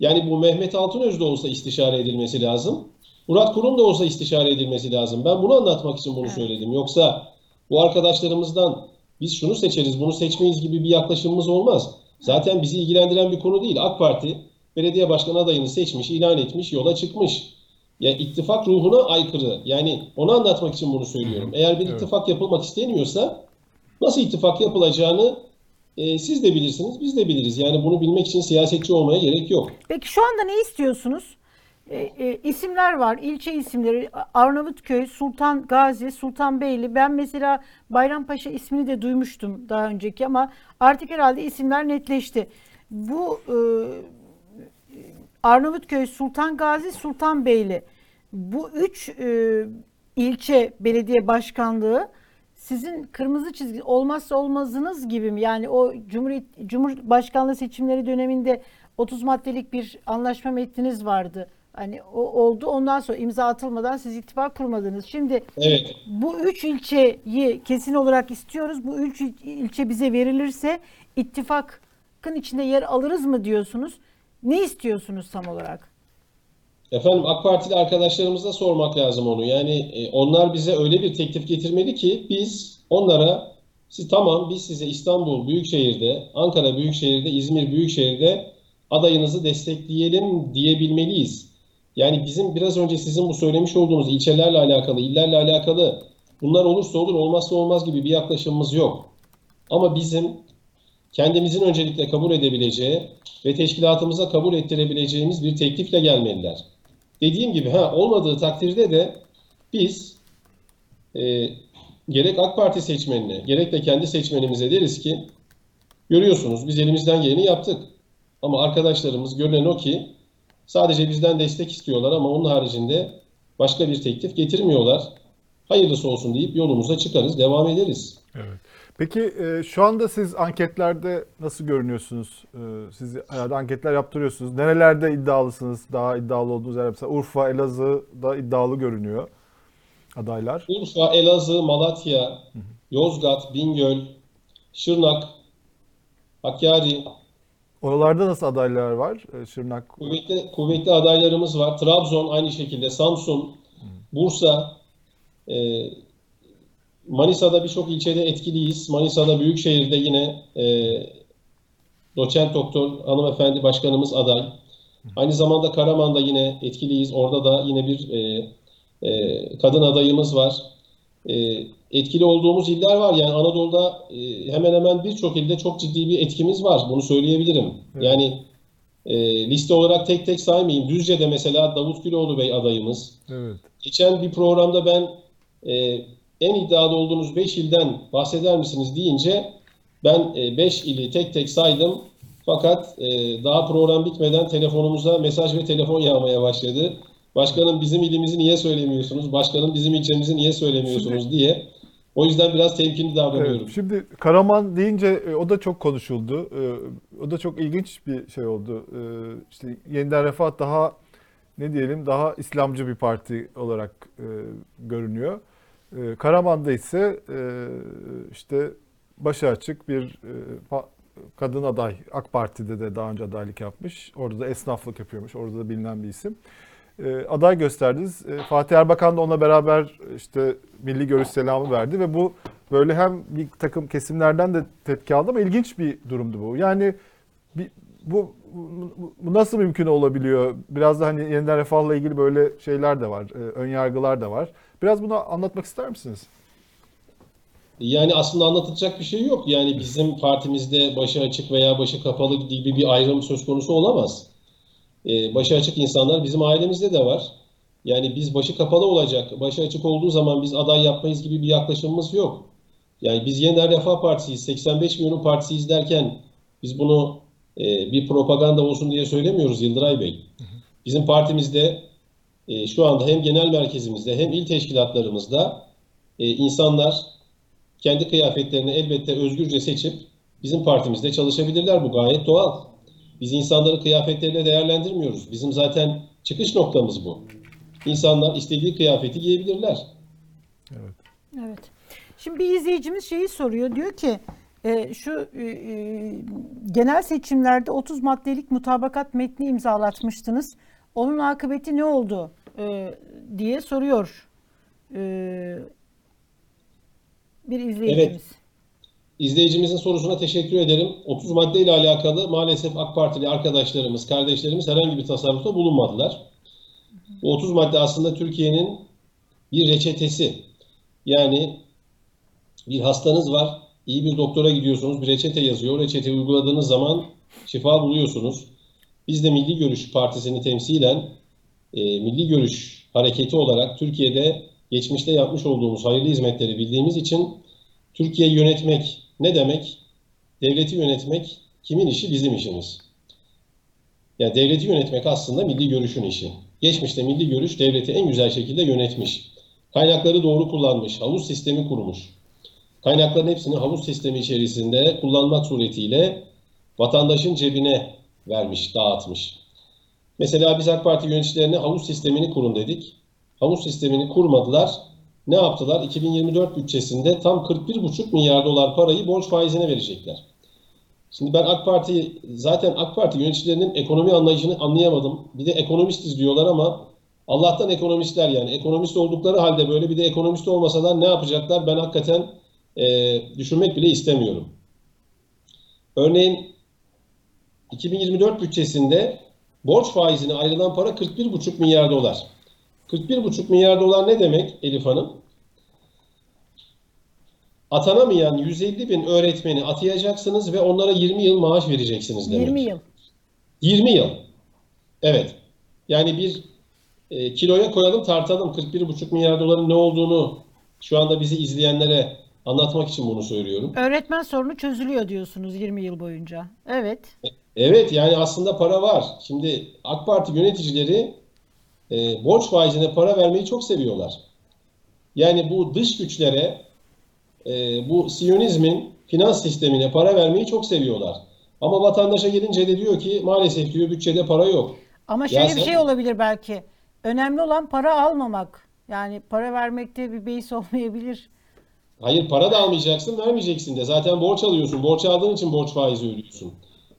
Yani bu Mehmet Altınöz de olsa istişare edilmesi lazım. Murat Kurum da olsa istişare edilmesi lazım. Ben bunu anlatmak için bunu Evet. söyledim. Yoksa bu arkadaşlarımızdan biz şunu seçeriz, bunu seçmeyiz gibi bir yaklaşımımız olmaz. Zaten bizi ilgilendiren bir konu değil. AK Parti belediye başkan adayını seçmiş, ilan etmiş, yola çıkmış. Ya ittifak ruhuna aykırı. Yani onu anlatmak için bunu söylüyorum. Eğer bir Evet. ittifak yapılmak isteniyorsa nasıl ittifak yapılacağını e, siz de bilirsiniz, biz de biliriz. Yani bunu bilmek için siyasetçi olmaya gerek yok. Peki şu anda ne istiyorsunuz? E, e, isimler var, ilçe isimleri. Arnavutköy, Sultan Gazi, Sultanbeyli. Ben mesela Bayrampaşa ismini de duymuştum daha önceki ama artık herhalde isimler netleşti. Bu e, Arnavutköy, Sultan Gazi, Sultanbeyli. Bu üç e, ilçe belediye başkanlığı sizin kırmızı çizgi olmazsa olmazınız gibi mi? Yani o Cumhuriyet Cumhurbaşkanlığı seçimleri döneminde 30 maddelik bir anlaşma metniniz vardı. Hani o oldu. Ondan sonra imza atılmadan siz ittifak kurmadınız. Şimdi Evet. bu üç ilçeyi kesin olarak istiyoruz. Bu üç il- ilçe bize verilirse ittifakın içinde yer alırız mı diyorsunuz? Ne istiyorsunuz tam olarak? Efendim AK Partili arkadaşlarımıza sormak lazım onu. Yani e, onlar bize öyle bir teklif getirmeli ki biz onlara siz tamam biz size İstanbul Büyükşehir'de, Ankara Büyükşehir'de, İzmir Büyükşehir'de adayınızı destekleyelim diyebilmeliyiz. Yani bizim biraz önce sizin bu söylemiş olduğunuz ilçelerle alakalı, illerle alakalı bunlar olursa olur, olmazsa olmaz gibi bir yaklaşımımız yok. Ama bizim kendimizin öncelikle kabul edebileceği ve teşkilatımıza kabul ettirebileceğimiz bir teklifle gelmeliler. Dediğim gibi ha olmadığı takdirde de biz e, gerek AK Parti seçmenine gerek de kendi seçmenimize deriz ki görüyorsunuz biz elimizden geleni yaptık. Ama arkadaşlarımız görünen o ki sadece bizden destek istiyorlar ama onun haricinde başka bir teklif getirmiyorlar. Hayırlısı olsun deyip yolumuza çıkarız, devam ederiz. Evet. Peki e, şu anda siz anketlerde nasıl görünüyorsunuz? E, siz herhalde anketler yaptırıyorsunuz. Nerelerde iddialısınız? Daha iddialı olduğunuz yer mesela Urfa, Elazığ'da iddialı görünüyor adaylar. Urfa, Elazığ, Malatya, Yozgat, Bingöl, Şırnak, Hakkari, Oralarda nasıl adaylar var? E, Şırnak, Kuvvetli, kuvvetli adaylarımız var. Trabzon aynı şekilde, Samsun, Bursa, e, Manisa'da birçok ilçede etkiliyiz. Manisa'da Büyükşehir'de yine e, doçent doktor hanımefendi başkanımız aday. Aynı zamanda Karaman'da yine etkiliyiz. Orada da yine bir e, e, kadın adayımız var. E, etkili olduğumuz iller var. Yani Anadolu'da e, hemen hemen birçok ilde çok ciddi bir etkimiz var. Bunu söyleyebilirim. Evet. Yani e, liste olarak tek tek saymayayım. Düzce'de mesela Davut Güloğlu Bey adayımız. Evet. Geçen bir programda ben e, en iddialı olduğunuz 5 ilden bahseder misiniz deyince ben 5 ili tek tek saydım. Fakat e, daha program bitmeden telefonumuza mesaj ve telefon yağmaya başladı. Başkanım bizim ilimizi niye söylemiyorsunuz? Başkanım bizim ilçemizi niye söylemiyorsunuz [LAUGHS] diye. O yüzden biraz temkinli davranıyorum. Evet, şimdi Karaman deyince e, o da çok konuşuldu. E, O da çok ilginç bir şey oldu. E, İşte Yeniden Refah daha ne diyelim daha İslamcı bir parti olarak görünüyor. Karaman'da ise işte başı açık bir kadın aday. AK Parti'de de daha önce adaylık yapmış. Orada da esnaflık yapıyormuş. Orada da bilinen bir isim. E, aday gösterdiniz. E, Fatih Erbakan da onunla beraber e, işte milli görüş selamı verdi ve bu böyle hem bir takım kesimlerden de tepki aldı ama ilginç bir durumdu bu. Yani bir, bu, bu, nasıl mümkün olabiliyor? Biraz da hani yeniden refahla ilgili böyle şeyler de var, e, ön yargılar da var. Biraz bunu anlatmak ister misiniz? Yani aslında anlatılacak bir şey yok. Yani bizim partimizde başı açık veya başı kapalı gibi bir ayrım söz konusu olamaz. Ee, başı açık insanlar bizim ailemizde de var. Yani biz başı kapalı olacak, başı açık olduğu zaman biz aday yapmayız gibi bir yaklaşımımız yok. Yani biz Yeniden Refah Partisi'yiz, 85 milyonun partisiyiz derken biz bunu e, bir propaganda olsun diye söylemiyoruz Yıldıray Bey. Bizim partimizde e, şu anda hem genel merkezimizde hem il teşkilatlarımızda e, insanlar kendi kıyafetlerini elbette özgürce seçip bizim partimizde çalışabilirler. Bu gayet doğal. Biz insanları kıyafetleriyle değerlendirmiyoruz. Bizim zaten çıkış noktamız bu. İnsanlar istediği kıyafeti giyebilirler. Evet. Şimdi bir izleyicimiz şeyi soruyor. Diyor ki e, şu e, e, genel seçimlerde 30 maddelik mutabakat metni imzalatmıştınız. Onun akıbeti ne oldu e, diye soruyor. E, bir izleyicimiz. İzleyicimizin sorusuna teşekkür ederim. 30 madde ile alakalı maalesef AK Partili arkadaşlarımız, kardeşlerimiz herhangi bir tasarrufta bulunmadılar. Bu 30 madde aslında Türkiye'nin bir reçetesi. Yani bir hastanız var, iyi bir doktora gidiyorsunuz, bir reçete yazıyor. O reçeteyi uyguladığınız zaman şifa buluyorsunuz. Biz de Milli Görüş Partisi'ni temsilen e, Milli Görüş Hareketi olarak Türkiye'de geçmişte yapmış olduğumuz hayırlı hizmetleri bildiğimiz için Türkiye'yi yönetmek ne demek? Devleti yönetmek kimin işi? Bizim işimiz. Yani devleti yönetmek aslında milli görüşün işi. Geçmişte milli görüş devleti en güzel şekilde yönetmiş. Kaynakları doğru kullanmış, havuz sistemi kurmuş. Kaynakların hepsini havuz sistemi içerisinde kullanmak suretiyle vatandaşın cebine vermiş, dağıtmış. Mesela biz AK Parti yöneticilerine havuz sistemini kurun dedik. Havuz sistemini kurmadılar. Ne yaptılar? 2024 bütçesinde tam 41,5 milyar dolar parayı borç faizine verecekler. Şimdi ben AK Parti zaten AK Parti yöneticilerinin ekonomi anlayışını anlayamadım. Bir de ekonomistiz diyorlar ama Allah'tan ekonomistler yani. Ekonomist oldukları halde böyle bir de ekonomist olmasalar ne yapacaklar? Ben hakikaten e, düşünmek bile istemiyorum. Örneğin 2024 bütçesinde borç faizine ayrılan para 41,5 milyar dolar. 41,5 milyar dolar ne demek Elif Hanım? Atanamayan 150 bin öğretmeni atayacaksınız ve onlara 20 yıl maaş vereceksiniz demek. 20 yıl. 20 yıl. Evet. Yani bir e, kiloya koyalım tartalım 41,5 milyar doların ne olduğunu şu anda bizi izleyenlere anlatmak için bunu söylüyorum. Öğretmen sorunu çözülüyor diyorsunuz 20 yıl boyunca. Evet. Evet yani aslında para var. Şimdi AK Parti yöneticileri e, borç faizine para vermeyi çok seviyorlar. Yani bu dış güçlere, e, bu Siyonizmin finans sistemine para vermeyi çok seviyorlar. Ama vatandaşa gelince de diyor ki maalesef diyor bütçede para yok. Ama şöyle Ya bir sen- şey olabilir belki. Önemli olan para almamak. Yani para vermekte bir beis [LAUGHS] olmayabilir. Hayır para da almayacaksın, vermeyeceksin de. Zaten borç alıyorsun. Borç aldığın için borç faizi ödüyorsun.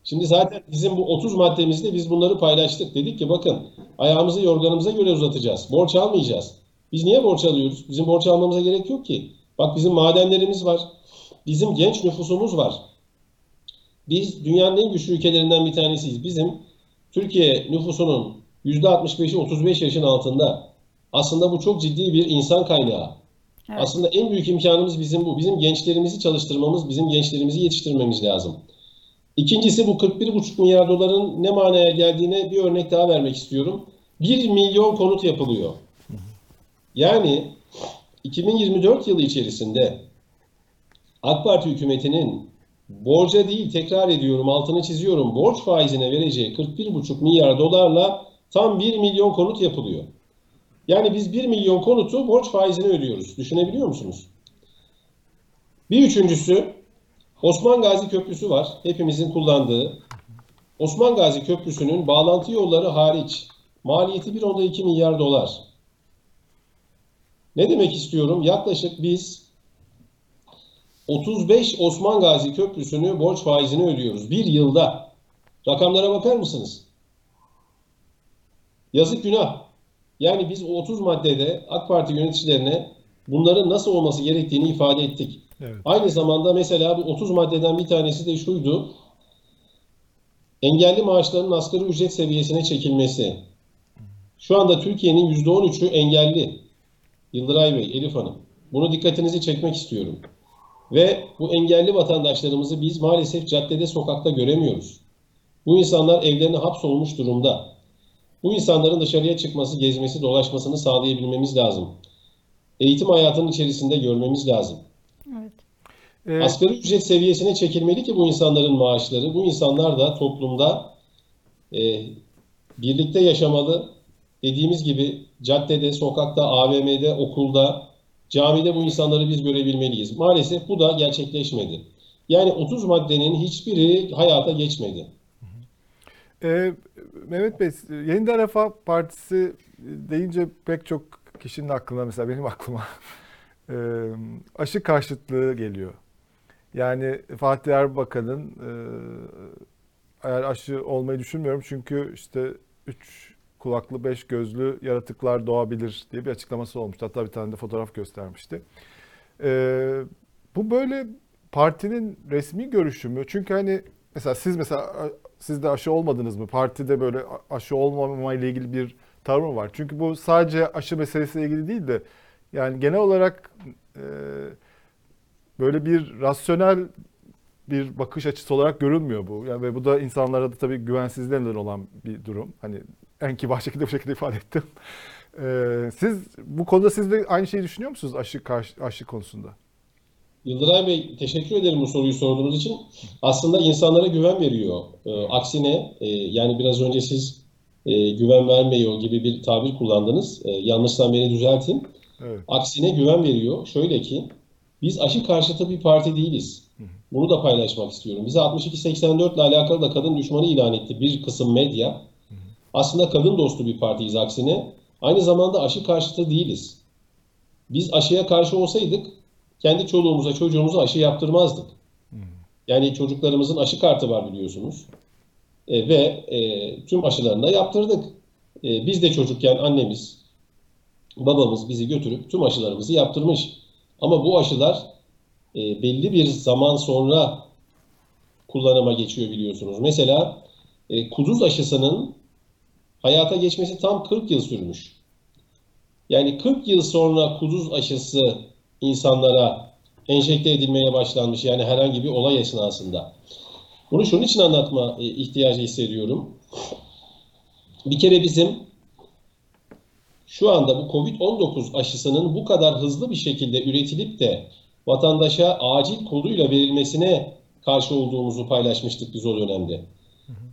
Şimdi zaten bizim bu 30 maddemizde biz bunları paylaştık. Dedik ki bakın ayağımızı yorganımıza göre uzatacağız. Borç almayacağız. Biz niye borç alıyoruz? Bizim borç almamıza gerek yok ki. Bak bizim madenlerimiz var. Bizim genç nüfusumuz var. Biz dünyanın en güçlü ülkelerinden bir tanesiyiz. Bizim Türkiye nüfusunun %65'i 35 yaşın altında. Aslında bu çok ciddi bir insan kaynağı. Evet. Aslında en büyük imkanımız bizim bu. Bizim gençlerimizi çalıştırmamız, bizim gençlerimizi yetiştirmemiz lazım. İkincisi bu 41,5 milyar doların ne manaya geldiğine bir örnek daha vermek istiyorum. 1 milyon konut yapılıyor. Yani 2024 yılı içerisinde AK Parti hükümetinin borca değil tekrar ediyorum altını çiziyorum borç faizine vereceği 41,5 milyar dolarla tam 1 milyon konut yapılıyor. Yani biz 1 milyon konutu borç faizine ödüyoruz. Düşünebiliyor musunuz? Bir üçüncüsü Osman Gazi Köprüsü var. Hepimizin kullandığı. Osman Gazi Köprüsü'nün bağlantı yolları hariç maliyeti 1.2 milyar dolar. Ne demek istiyorum? Yaklaşık biz 35 Osman Gazi Köprüsü'nü borç faizini ödüyoruz. Bir yılda. Rakamlara bakar mısınız? Yazık günah. Yani biz o 30 maddede AK Parti yöneticilerine bunların nasıl olması gerektiğini ifade ettik. Evet. Aynı zamanda mesela bu 30 maddeden bir tanesi de şuydu. Engelli maaşlarının asgari ücret seviyesine çekilmesi. Şu anda Türkiye'nin %13'ü engelli. Yıldıray Bey, Elif Hanım. Bunu dikkatinizi çekmek istiyorum. Ve bu engelli vatandaşlarımızı biz maalesef caddede, sokakta göremiyoruz. Bu insanlar evlerine hapsolmuş durumda. Bu insanların dışarıya çıkması, gezmesi, dolaşmasını sağlayabilmemiz lazım. Eğitim hayatının içerisinde görmemiz lazım. Evet. Ee, Asgari ücret seviyesine çekilmeli ki bu insanların maaşları, bu insanlar da toplumda e, birlikte yaşamalı. Dediğimiz gibi caddede, sokakta, AVM'de, okulda, camide bu insanları biz görebilmeliyiz. Maalesef bu da gerçekleşmedi. Yani 30 maddenin hiçbiri hayata geçmedi. Ee, Mehmet Bey, Yeniden Refah Partisi deyince pek çok kişinin aklına mesela benim aklıma [LAUGHS] e, aşı karşıtlığı geliyor. Yani Fatih Erbakan'ın e, eğer aşı olmayı düşünmüyorum çünkü işte üç kulaklı beş gözlü yaratıklar doğabilir diye bir açıklaması olmuştu. Hatta bir tane de fotoğraf göstermişti. E, bu böyle partinin resmi görüşü mü? Çünkü hani mesela siz mesela siz de aşı olmadınız mı? Partide böyle aşı olmama ile ilgili bir tavır var? Çünkü bu sadece aşı meselesiyle ilgili değil de yani genel olarak e, böyle bir rasyonel bir bakış açısı olarak görülmüyor bu. Yani ve bu da insanlara da tabii güvensizliğe olan bir durum. Hani en kibar şekilde bu şekilde ifade ettim. E, siz bu konuda siz de aynı şeyi düşünüyor musunuz aşı karşı, aşı konusunda? Yıldıray Bey teşekkür ederim bu soruyu sorduğunuz için. Aslında insanlara güven veriyor. E, aksine e, yani biraz önce siz e, güven vermiyor gibi bir tabir kullandınız. E, yanlışsan beni düzeltin. Evet. Aksine güven veriyor. Şöyle ki biz aşı karşıtı bir parti değiliz. Bunu da paylaşmak istiyorum. Bize 62-84 ile alakalı da kadın düşmanı ilan etti bir kısım medya. Aslında kadın dostu bir partiyiz aksine. Aynı zamanda aşı karşıtı değiliz. Biz aşıya karşı olsaydık kendi çoluğumuza çocuğumuza aşı yaptırmazdık. Yani çocuklarımızın aşı kartı var biliyorsunuz. E, ve e, tüm aşılarını da yaptırdık. E, biz de çocukken annemiz, babamız bizi götürüp tüm aşılarımızı yaptırmış. Ama bu aşılar e, belli bir zaman sonra kullanıma geçiyor biliyorsunuz. Mesela e, kuduz aşısının hayata geçmesi tam 40 yıl sürmüş. Yani 40 yıl sonra kuduz aşısı insanlara enjekte edilmeye başlanmış. Yani herhangi bir olay esnasında. Bunu şunun için anlatma e, ihtiyacı hissediyorum. Bir kere bizim şu anda bu Covid-19 aşısının bu kadar hızlı bir şekilde üretilip de vatandaşa acil koduyla verilmesine karşı olduğumuzu paylaşmıştık biz o dönemde.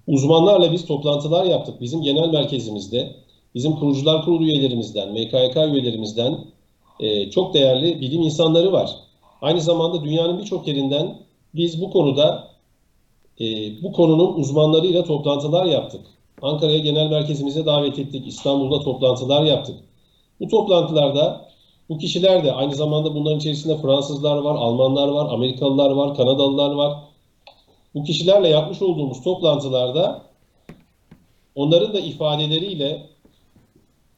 Uzmanlarla biz toplantılar yaptık. Bizim genel merkezimizde, bizim kurucular kurulu üyelerimizden, MKYK üyelerimizden e, çok değerli bilim insanları var. Aynı zamanda dünyanın birçok yerinden biz bu konuda e, bu konunun uzmanlarıyla toplantılar yaptık. Ankara'ya genel merkezimize davet ettik. İstanbul'da toplantılar yaptık. Bu toplantılarda bu kişiler de aynı zamanda bunların içerisinde Fransızlar var, Almanlar var, Amerikalılar var, Kanadalılar var. Bu kişilerle yapmış olduğumuz toplantılarda onların da ifadeleriyle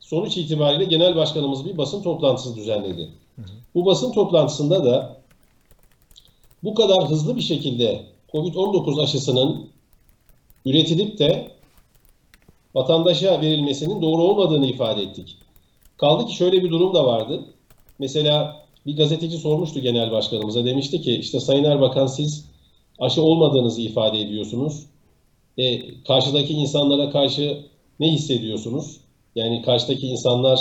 sonuç itibariyle genel başkanımız bir basın toplantısı düzenledi. Bu basın toplantısında da bu kadar hızlı bir şekilde COVID-19 aşısının üretilip de vatandaşa verilmesinin doğru olmadığını ifade ettik. Kaldı ki şöyle bir durum da vardı. Mesela bir gazeteci sormuştu genel başkanımıza. Demişti ki işte Sayın Erbakan siz aşı olmadığınızı ifade ediyorsunuz. E, karşıdaki insanlara karşı ne hissediyorsunuz? Yani karşıdaki insanlar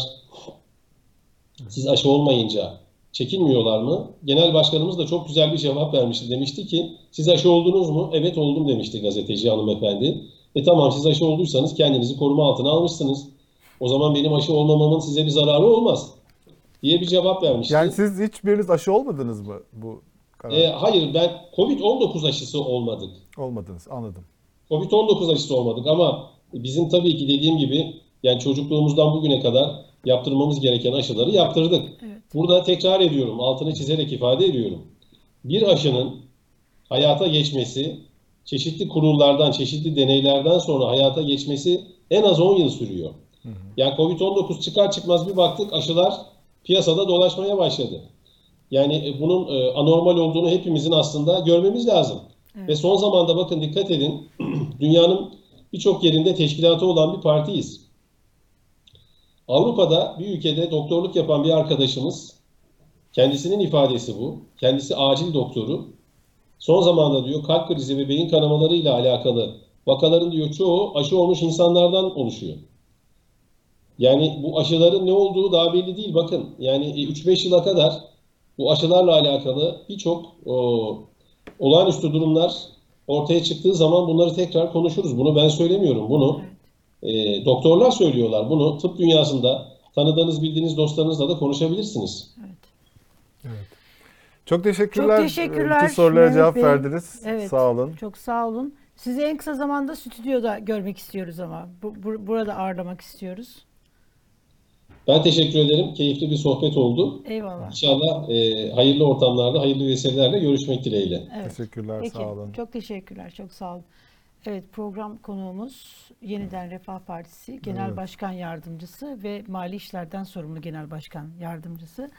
siz aşı olmayınca çekinmiyorlar mı? Genel başkanımız da çok güzel bir cevap vermişti. Demişti ki siz aşı oldunuz mu? Evet oldum demişti gazeteci hanımefendi. E tamam siz aşı olduysanız kendinizi koruma altına almışsınız. O zaman benim aşı olmamamın size bir zararı olmaz diye bir cevap vermişti. Yani siz hiçbiriniz aşı olmadınız mı bu karar? E, hayır ben Covid-19 aşısı olmadık. Olmadınız anladım. Covid-19 aşısı olmadık ama bizim tabii ki dediğim gibi yani çocukluğumuzdan bugüne kadar yaptırmamız gereken aşıları yaptırdık. Evet. Burada tekrar ediyorum, altını çizerek ifade ediyorum. Bir aşının hayata geçmesi, çeşitli kurullardan, çeşitli deneylerden sonra hayata geçmesi en az 10 yıl sürüyor. Yani Covid-19 çıkar çıkmaz bir baktık aşılar piyasada dolaşmaya başladı. Yani e, bunun e, anormal olduğunu hepimizin aslında görmemiz lazım. Ve son zamanda bakın dikkat edin, [CLEARS THROAT] dünyanın birçok yerinde teşkilatı olan bir partiyiz. Avrupa'da bir ülkede doktorluk yapan bir arkadaşımız, kendisinin ifadesi bu, kendisi acil doktoru. Son zamanda diyor kalp krizi ve beyin kanamalarıyla alakalı vakaların diyor çoğu aşı olmuş insanlardan oluşuyor. Yani bu aşıların ne olduğu daha belli değil. Bakın yani 3-5 yıla kadar bu aşılarla alakalı birçok olağanüstü durumlar ortaya çıktığı zaman bunları tekrar konuşuruz. Bunu ben söylemiyorum. Bunu e, doktorlar söylüyorlar. Bunu tıp dünyasında tanıdığınız, bildiğiniz dostlarınızla da konuşabilirsiniz. Evet. Çok teşekkürler. Çok teşekkürler Bütün sorulara Mehmet cevap Bey. verdiniz. Evet. Sağ olun. Çok sağ olun. Sizi en kısa zamanda stüdyoda görmek istiyoruz ama. Bu, bu- burada ağırlamak istiyoruz. Ben teşekkür ederim. Keyifli bir sohbet oldu. Eyvallah. İnşallah e, hayırlı ortamlarda, hayırlı vesilelerle görüşmek dileğiyle. Evet. Teşekkürler. Peki. Sağ olun. Çok teşekkürler. Çok sağ olun. Evet program konuğumuz Yeniden Refah Partisi Genel Evet. Başkan Yardımcısı ve Mali İşlerden sorumlu Genel Başkan Yardımcısı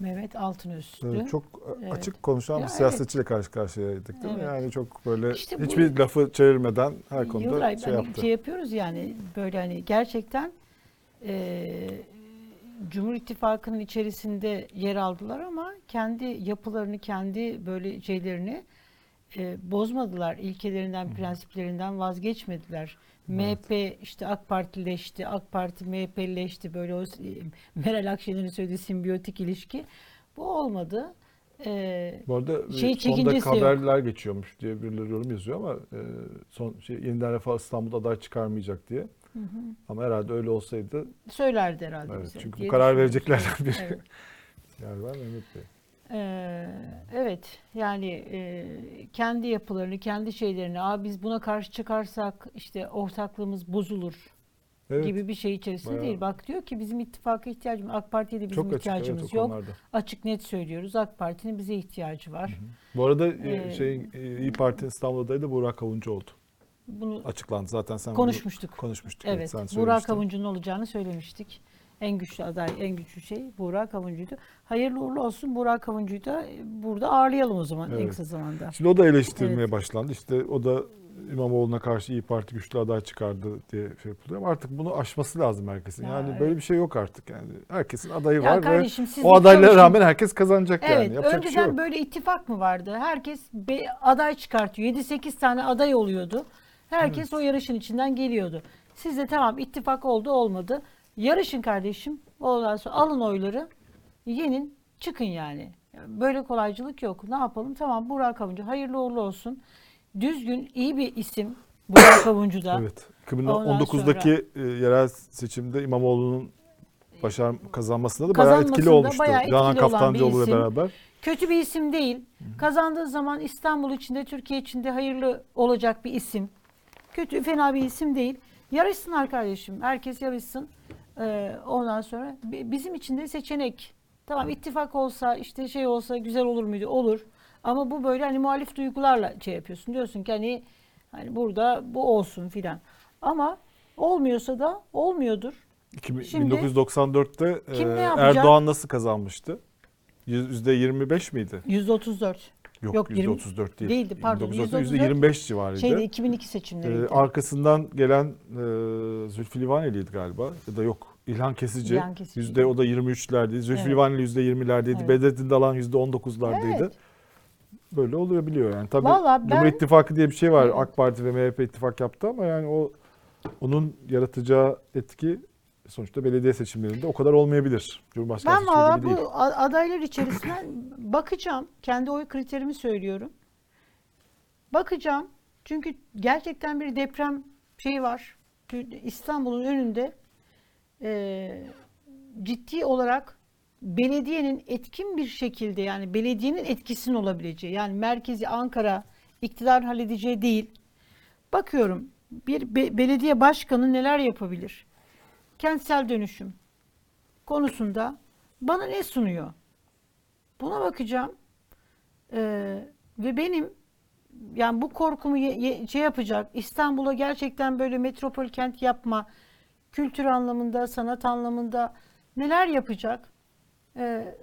Mehmet Altınöz'dü. Evet, çok Evet. açık konuşan Ya bir evet. siyasetçiyle karşı karşıyaydık değil mi? Evet. Yani çok böyle İşte bu- hiçbir lafı çevirmeden her konuda Yıldıray, şey hani yaptı. şey yapıyoruz yani böyle hani gerçekten eee Cumhur İttifakı'nın içerisinde yer aldılar ama kendi yapılarını, kendi böyle şeylerini e, bozmadılar. İlkelerinden, prensiplerinden vazgeçmediler. MHP işte AK Partileşti, AK Parti MHP'leşti. Böyle o Meral Akşener'in söylediği simbiyotik ilişki. Bu olmadı. Eee Bu arada Şey sonda çekincesi yok. haberler geçiyormuş diye birileri yorum yazıyor ama e, son şey yeniden Refah İstanbul aday çıkarmayacak diye. Ama herhalde öyle olsaydı söylerdi herhalde evet, bize çünkü bu karar vereceklerden biri. Evet. yani ben Mehmet Bey. Ee, evet yani e, kendi yapılarını, kendi şeylerini, Aa, biz buna karşı çıkarsak işte ortaklığımız bozulur Evet. gibi bir şey içerisinde Bayağı. değil. Bak diyor ki bizim ittifaka ihtiyacımız, AK Parti'ye de bizim Çok açık ihtiyacımız evet, yok. konularda. Açık net söylüyoruz. AK Parti'nin bize ihtiyacı var. Bu arada e, Ee, şeyin e, İyi Parti'nin İstanbul adayı da Burak Avuncu oldu. Bunu Açıklandı zaten sen bunu konuşmuştuk. konuşmuştuk. Evet, sen Burak söylemiştin. Avuncu'nun olacağını söylemiştik. En güçlü aday, en güçlü şey Burak Avuncu'ydu. Hayırlı uğurlu olsun Burak Avuncu'yu da burada ağırlayalım o zaman en Evet. kısa zamanda. Şimdi o da eleştirilmeye Evet. başlandı. İşte o da İmamoğlu'na karşı İyi Parti güçlü aday çıkardı diye şey yapılıyor. Ama artık bunu aşması lazım herkesin. Ya yani evet. böyle bir şey yok artık yani. Herkesin adayı Ya var kardeşim, ve o adaylara çalışın. rağmen herkes kazanacak Evet, yani. Yapacak önceden şey yok. böyle ittifak mı vardı? Herkes bir aday çıkartıyor. 7-8 tane aday oluyordu. Herkes o yarışın içinden geliyordu. Siz de tamam ittifak oldu olmadı. Yarışın kardeşim. Ondan sonra alın oyları. Yenin çıkın yani. Böyle kolaycılık yok. Ne yapalım? Tamam Burak Avuncu hayırlı uğurlu olsun. Düzgün iyi bir isim Burak Avuncu da. [LAUGHS] Evet. Ondan 2019'daki e, yerel seçimde İmamoğlu'nun başar kazanmasında da bayağı etkili olmuştu. bayağı Canan etkili bir Kaftancıoğlu ile beraber. Kötü bir isim değil. Kazandığı zaman İstanbul içinde, Türkiye içinde hayırlı olacak bir isim. Kötü, fena bir isim değil. Yarışsınlar kardeşim. Herkes yarışsın. Ee, ondan sonra bi- bizim için de seçenek. Tamam ittifak olsa işte şey olsa güzel olur muydu? Olur. Ama bu böyle hani muhalif duygularla şey yapıyorsun. Diyorsun ki hani, hani burada bu olsun filan. Ama olmuyorsa da olmuyordur. 2000 Şimdi 1994'te kim e? Erdoğan nasıl kazanmıştı? %25 miydi? %34. Yok, Yok, yirmi- %34 değil. değildi, pardon, 1994 %34 %25 civarıydı. Şeyde 2002 seçimleriydi. Ee, arkasından gelen e, Zülfü Livaneli'ydi galiba ya da yok İlhan Kesici, İlhan Kesici. yüzde o da 23'lerdeydi. Zülfü Evet. Livaneli yüzde 20'lerdeydi. Evet. Bedrettin Dalan yüzde 19'lardaydı. Evet. Böyle oluyor biliyor yani. Tabii Vallahi ben- Cumhur İttifakı diye bir şey var. Evet. AK Parti ve MHP ittifak yaptı ama yani o onun yaratacağı etki sonuçta belediye seçimlerinde o kadar olmayabilir. Cumhurbaşkanı Ben valla değil. bu a- adaylar içerisinden [LAUGHS] bakacağım. Kendi oy kriterimi söylüyorum. Bakacağım. Çünkü gerçekten bir deprem şeyi var. İstanbul'un önünde e, ciddi olarak belediyenin etkin bir şekilde yani belediyenin etkisinin olabileceği yani merkezi Ankara iktidar halledeceği değil. Bakıyorum bir be- belediye başkanı neler yapabilir? Kentsel dönüşüm konusunda bana ne sunuyor? Buna bakacağım. Ee, ve benim yani bu korkumu ye- ye- şey yapacak İstanbul'a gerçekten böyle metropol kent yapma kültür anlamında, sanat anlamında neler yapacak? Ee,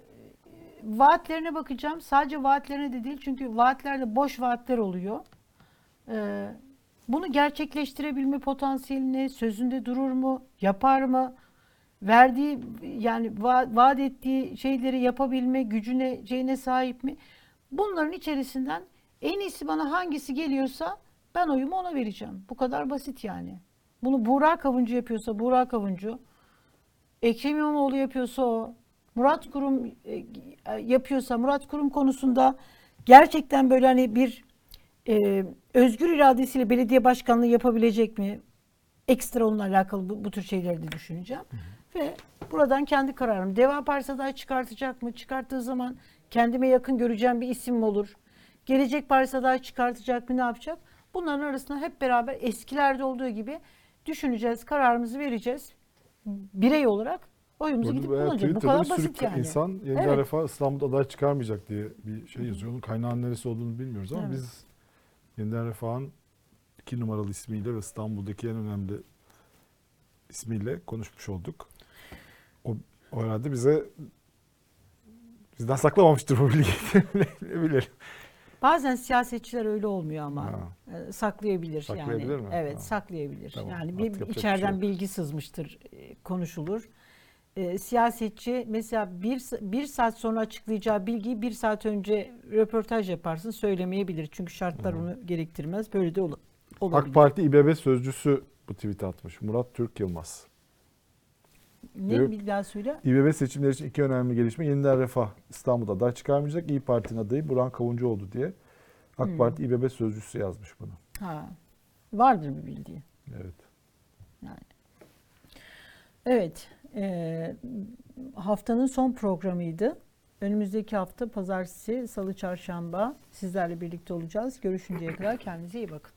vaatlerine bakacağım. Sadece vaatlerine de değil çünkü vaatlerde boş vaatler oluyor. Ee, bunu gerçekleştirebilme potansiyeline sözünde durur mu? Yapar mı? Verdiği yani va- vaat ettiği şeyleri yapabilme gücüne şeyine sahip mi? Bunların içerisinden en iyisi bana hangisi geliyorsa ben oyumu ona vereceğim. Bu kadar basit yani. Bunu Buğra Avuncu yapıyorsa Buğra Avuncu, Ekrem İmamoğlu yapıyorsa o, Murat Kurum e, yapıyorsa Murat Kurum konusunda gerçekten böyle hani bir e, özgür iradesiyle belediye başkanlığı yapabilecek mi? Ekstra onunla alakalı bu, bu tür şeyleri de düşüneceğim. Ve buradan kendi kararım. Deva Partisi adayı çıkartacak mı? Çıkarttığı zaman kendime yakın göreceğim bir isim mi olur? Gelecek Partisi adayı çıkartacak mı? Ne yapacak? Bunların arasında hep beraber eskilerde olduğu gibi düşüneceğiz, kararımızı vereceğiz. Birey olarak oyumuzu Burada gidip kullanacağız. Bu kadar basit yani. insan yeniden Evet. refah İstanbul'da aday çıkarmayacak diye bir şey yazıyor. Onun kaynağının neresi olduğunu bilmiyoruz ama Evet. biz yeniden refahın iki numaralı ismiyle ve İstanbul'daki en önemli ismiyle konuşmuş olduk. O, o herhalde bize bizden saklamamıştır bu bilgiyi. [LAUGHS] ne bilelim. Bazen siyasetçiler öyle olmuyor ama. Ha. E, saklayabilir, Saklayabilir yani. mi? Evet, Ha. saklayabilir. Tamam, Yani artık bir şey içeriden yok. bilgi sızmıştır, e, konuşulur. E, siyasetçi mesela bir, bir saat sonra açıklayacağı bilgiyi bir saat önce röportaj yaparsın söylemeyebilir. Çünkü şartlar onu gerektirmez. Böyle de ol- olabilir. AK Parti İBB sözcüsü bu tweet atmış. Murat Türk Yılmaz. ne Yok. bir daha söyle? İBB seçimleri için iki önemli gelişme. Yeniden Refah İstanbul'da aday çıkarmayacak. İyi Parti'nin adayı Burhan Kavuncu oldu diye. AK Hmm. Parti İBB sözcüsü yazmış bunu. Ha. Vardır bir bildiği. Evet. Evet. E, haftanın son programıydı. Önümüzdeki hafta pazartesi, salı, çarşamba sizlerle birlikte olacağız. Görüşünceye kadar kendinize iyi bakın.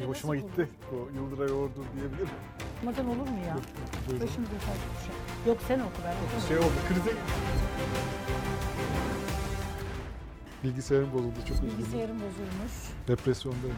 Bir hoşuma gitti. O Yıldıray Ordu diyebilir miyim? Okumadan olur mu ya? Başımıza düşer. Yok sen oku ben. Şey oldu, krize... Bilgisayarım bozuldu, çok üzüldüm. Bilgisayarım bozulmuş. Depresyondayım.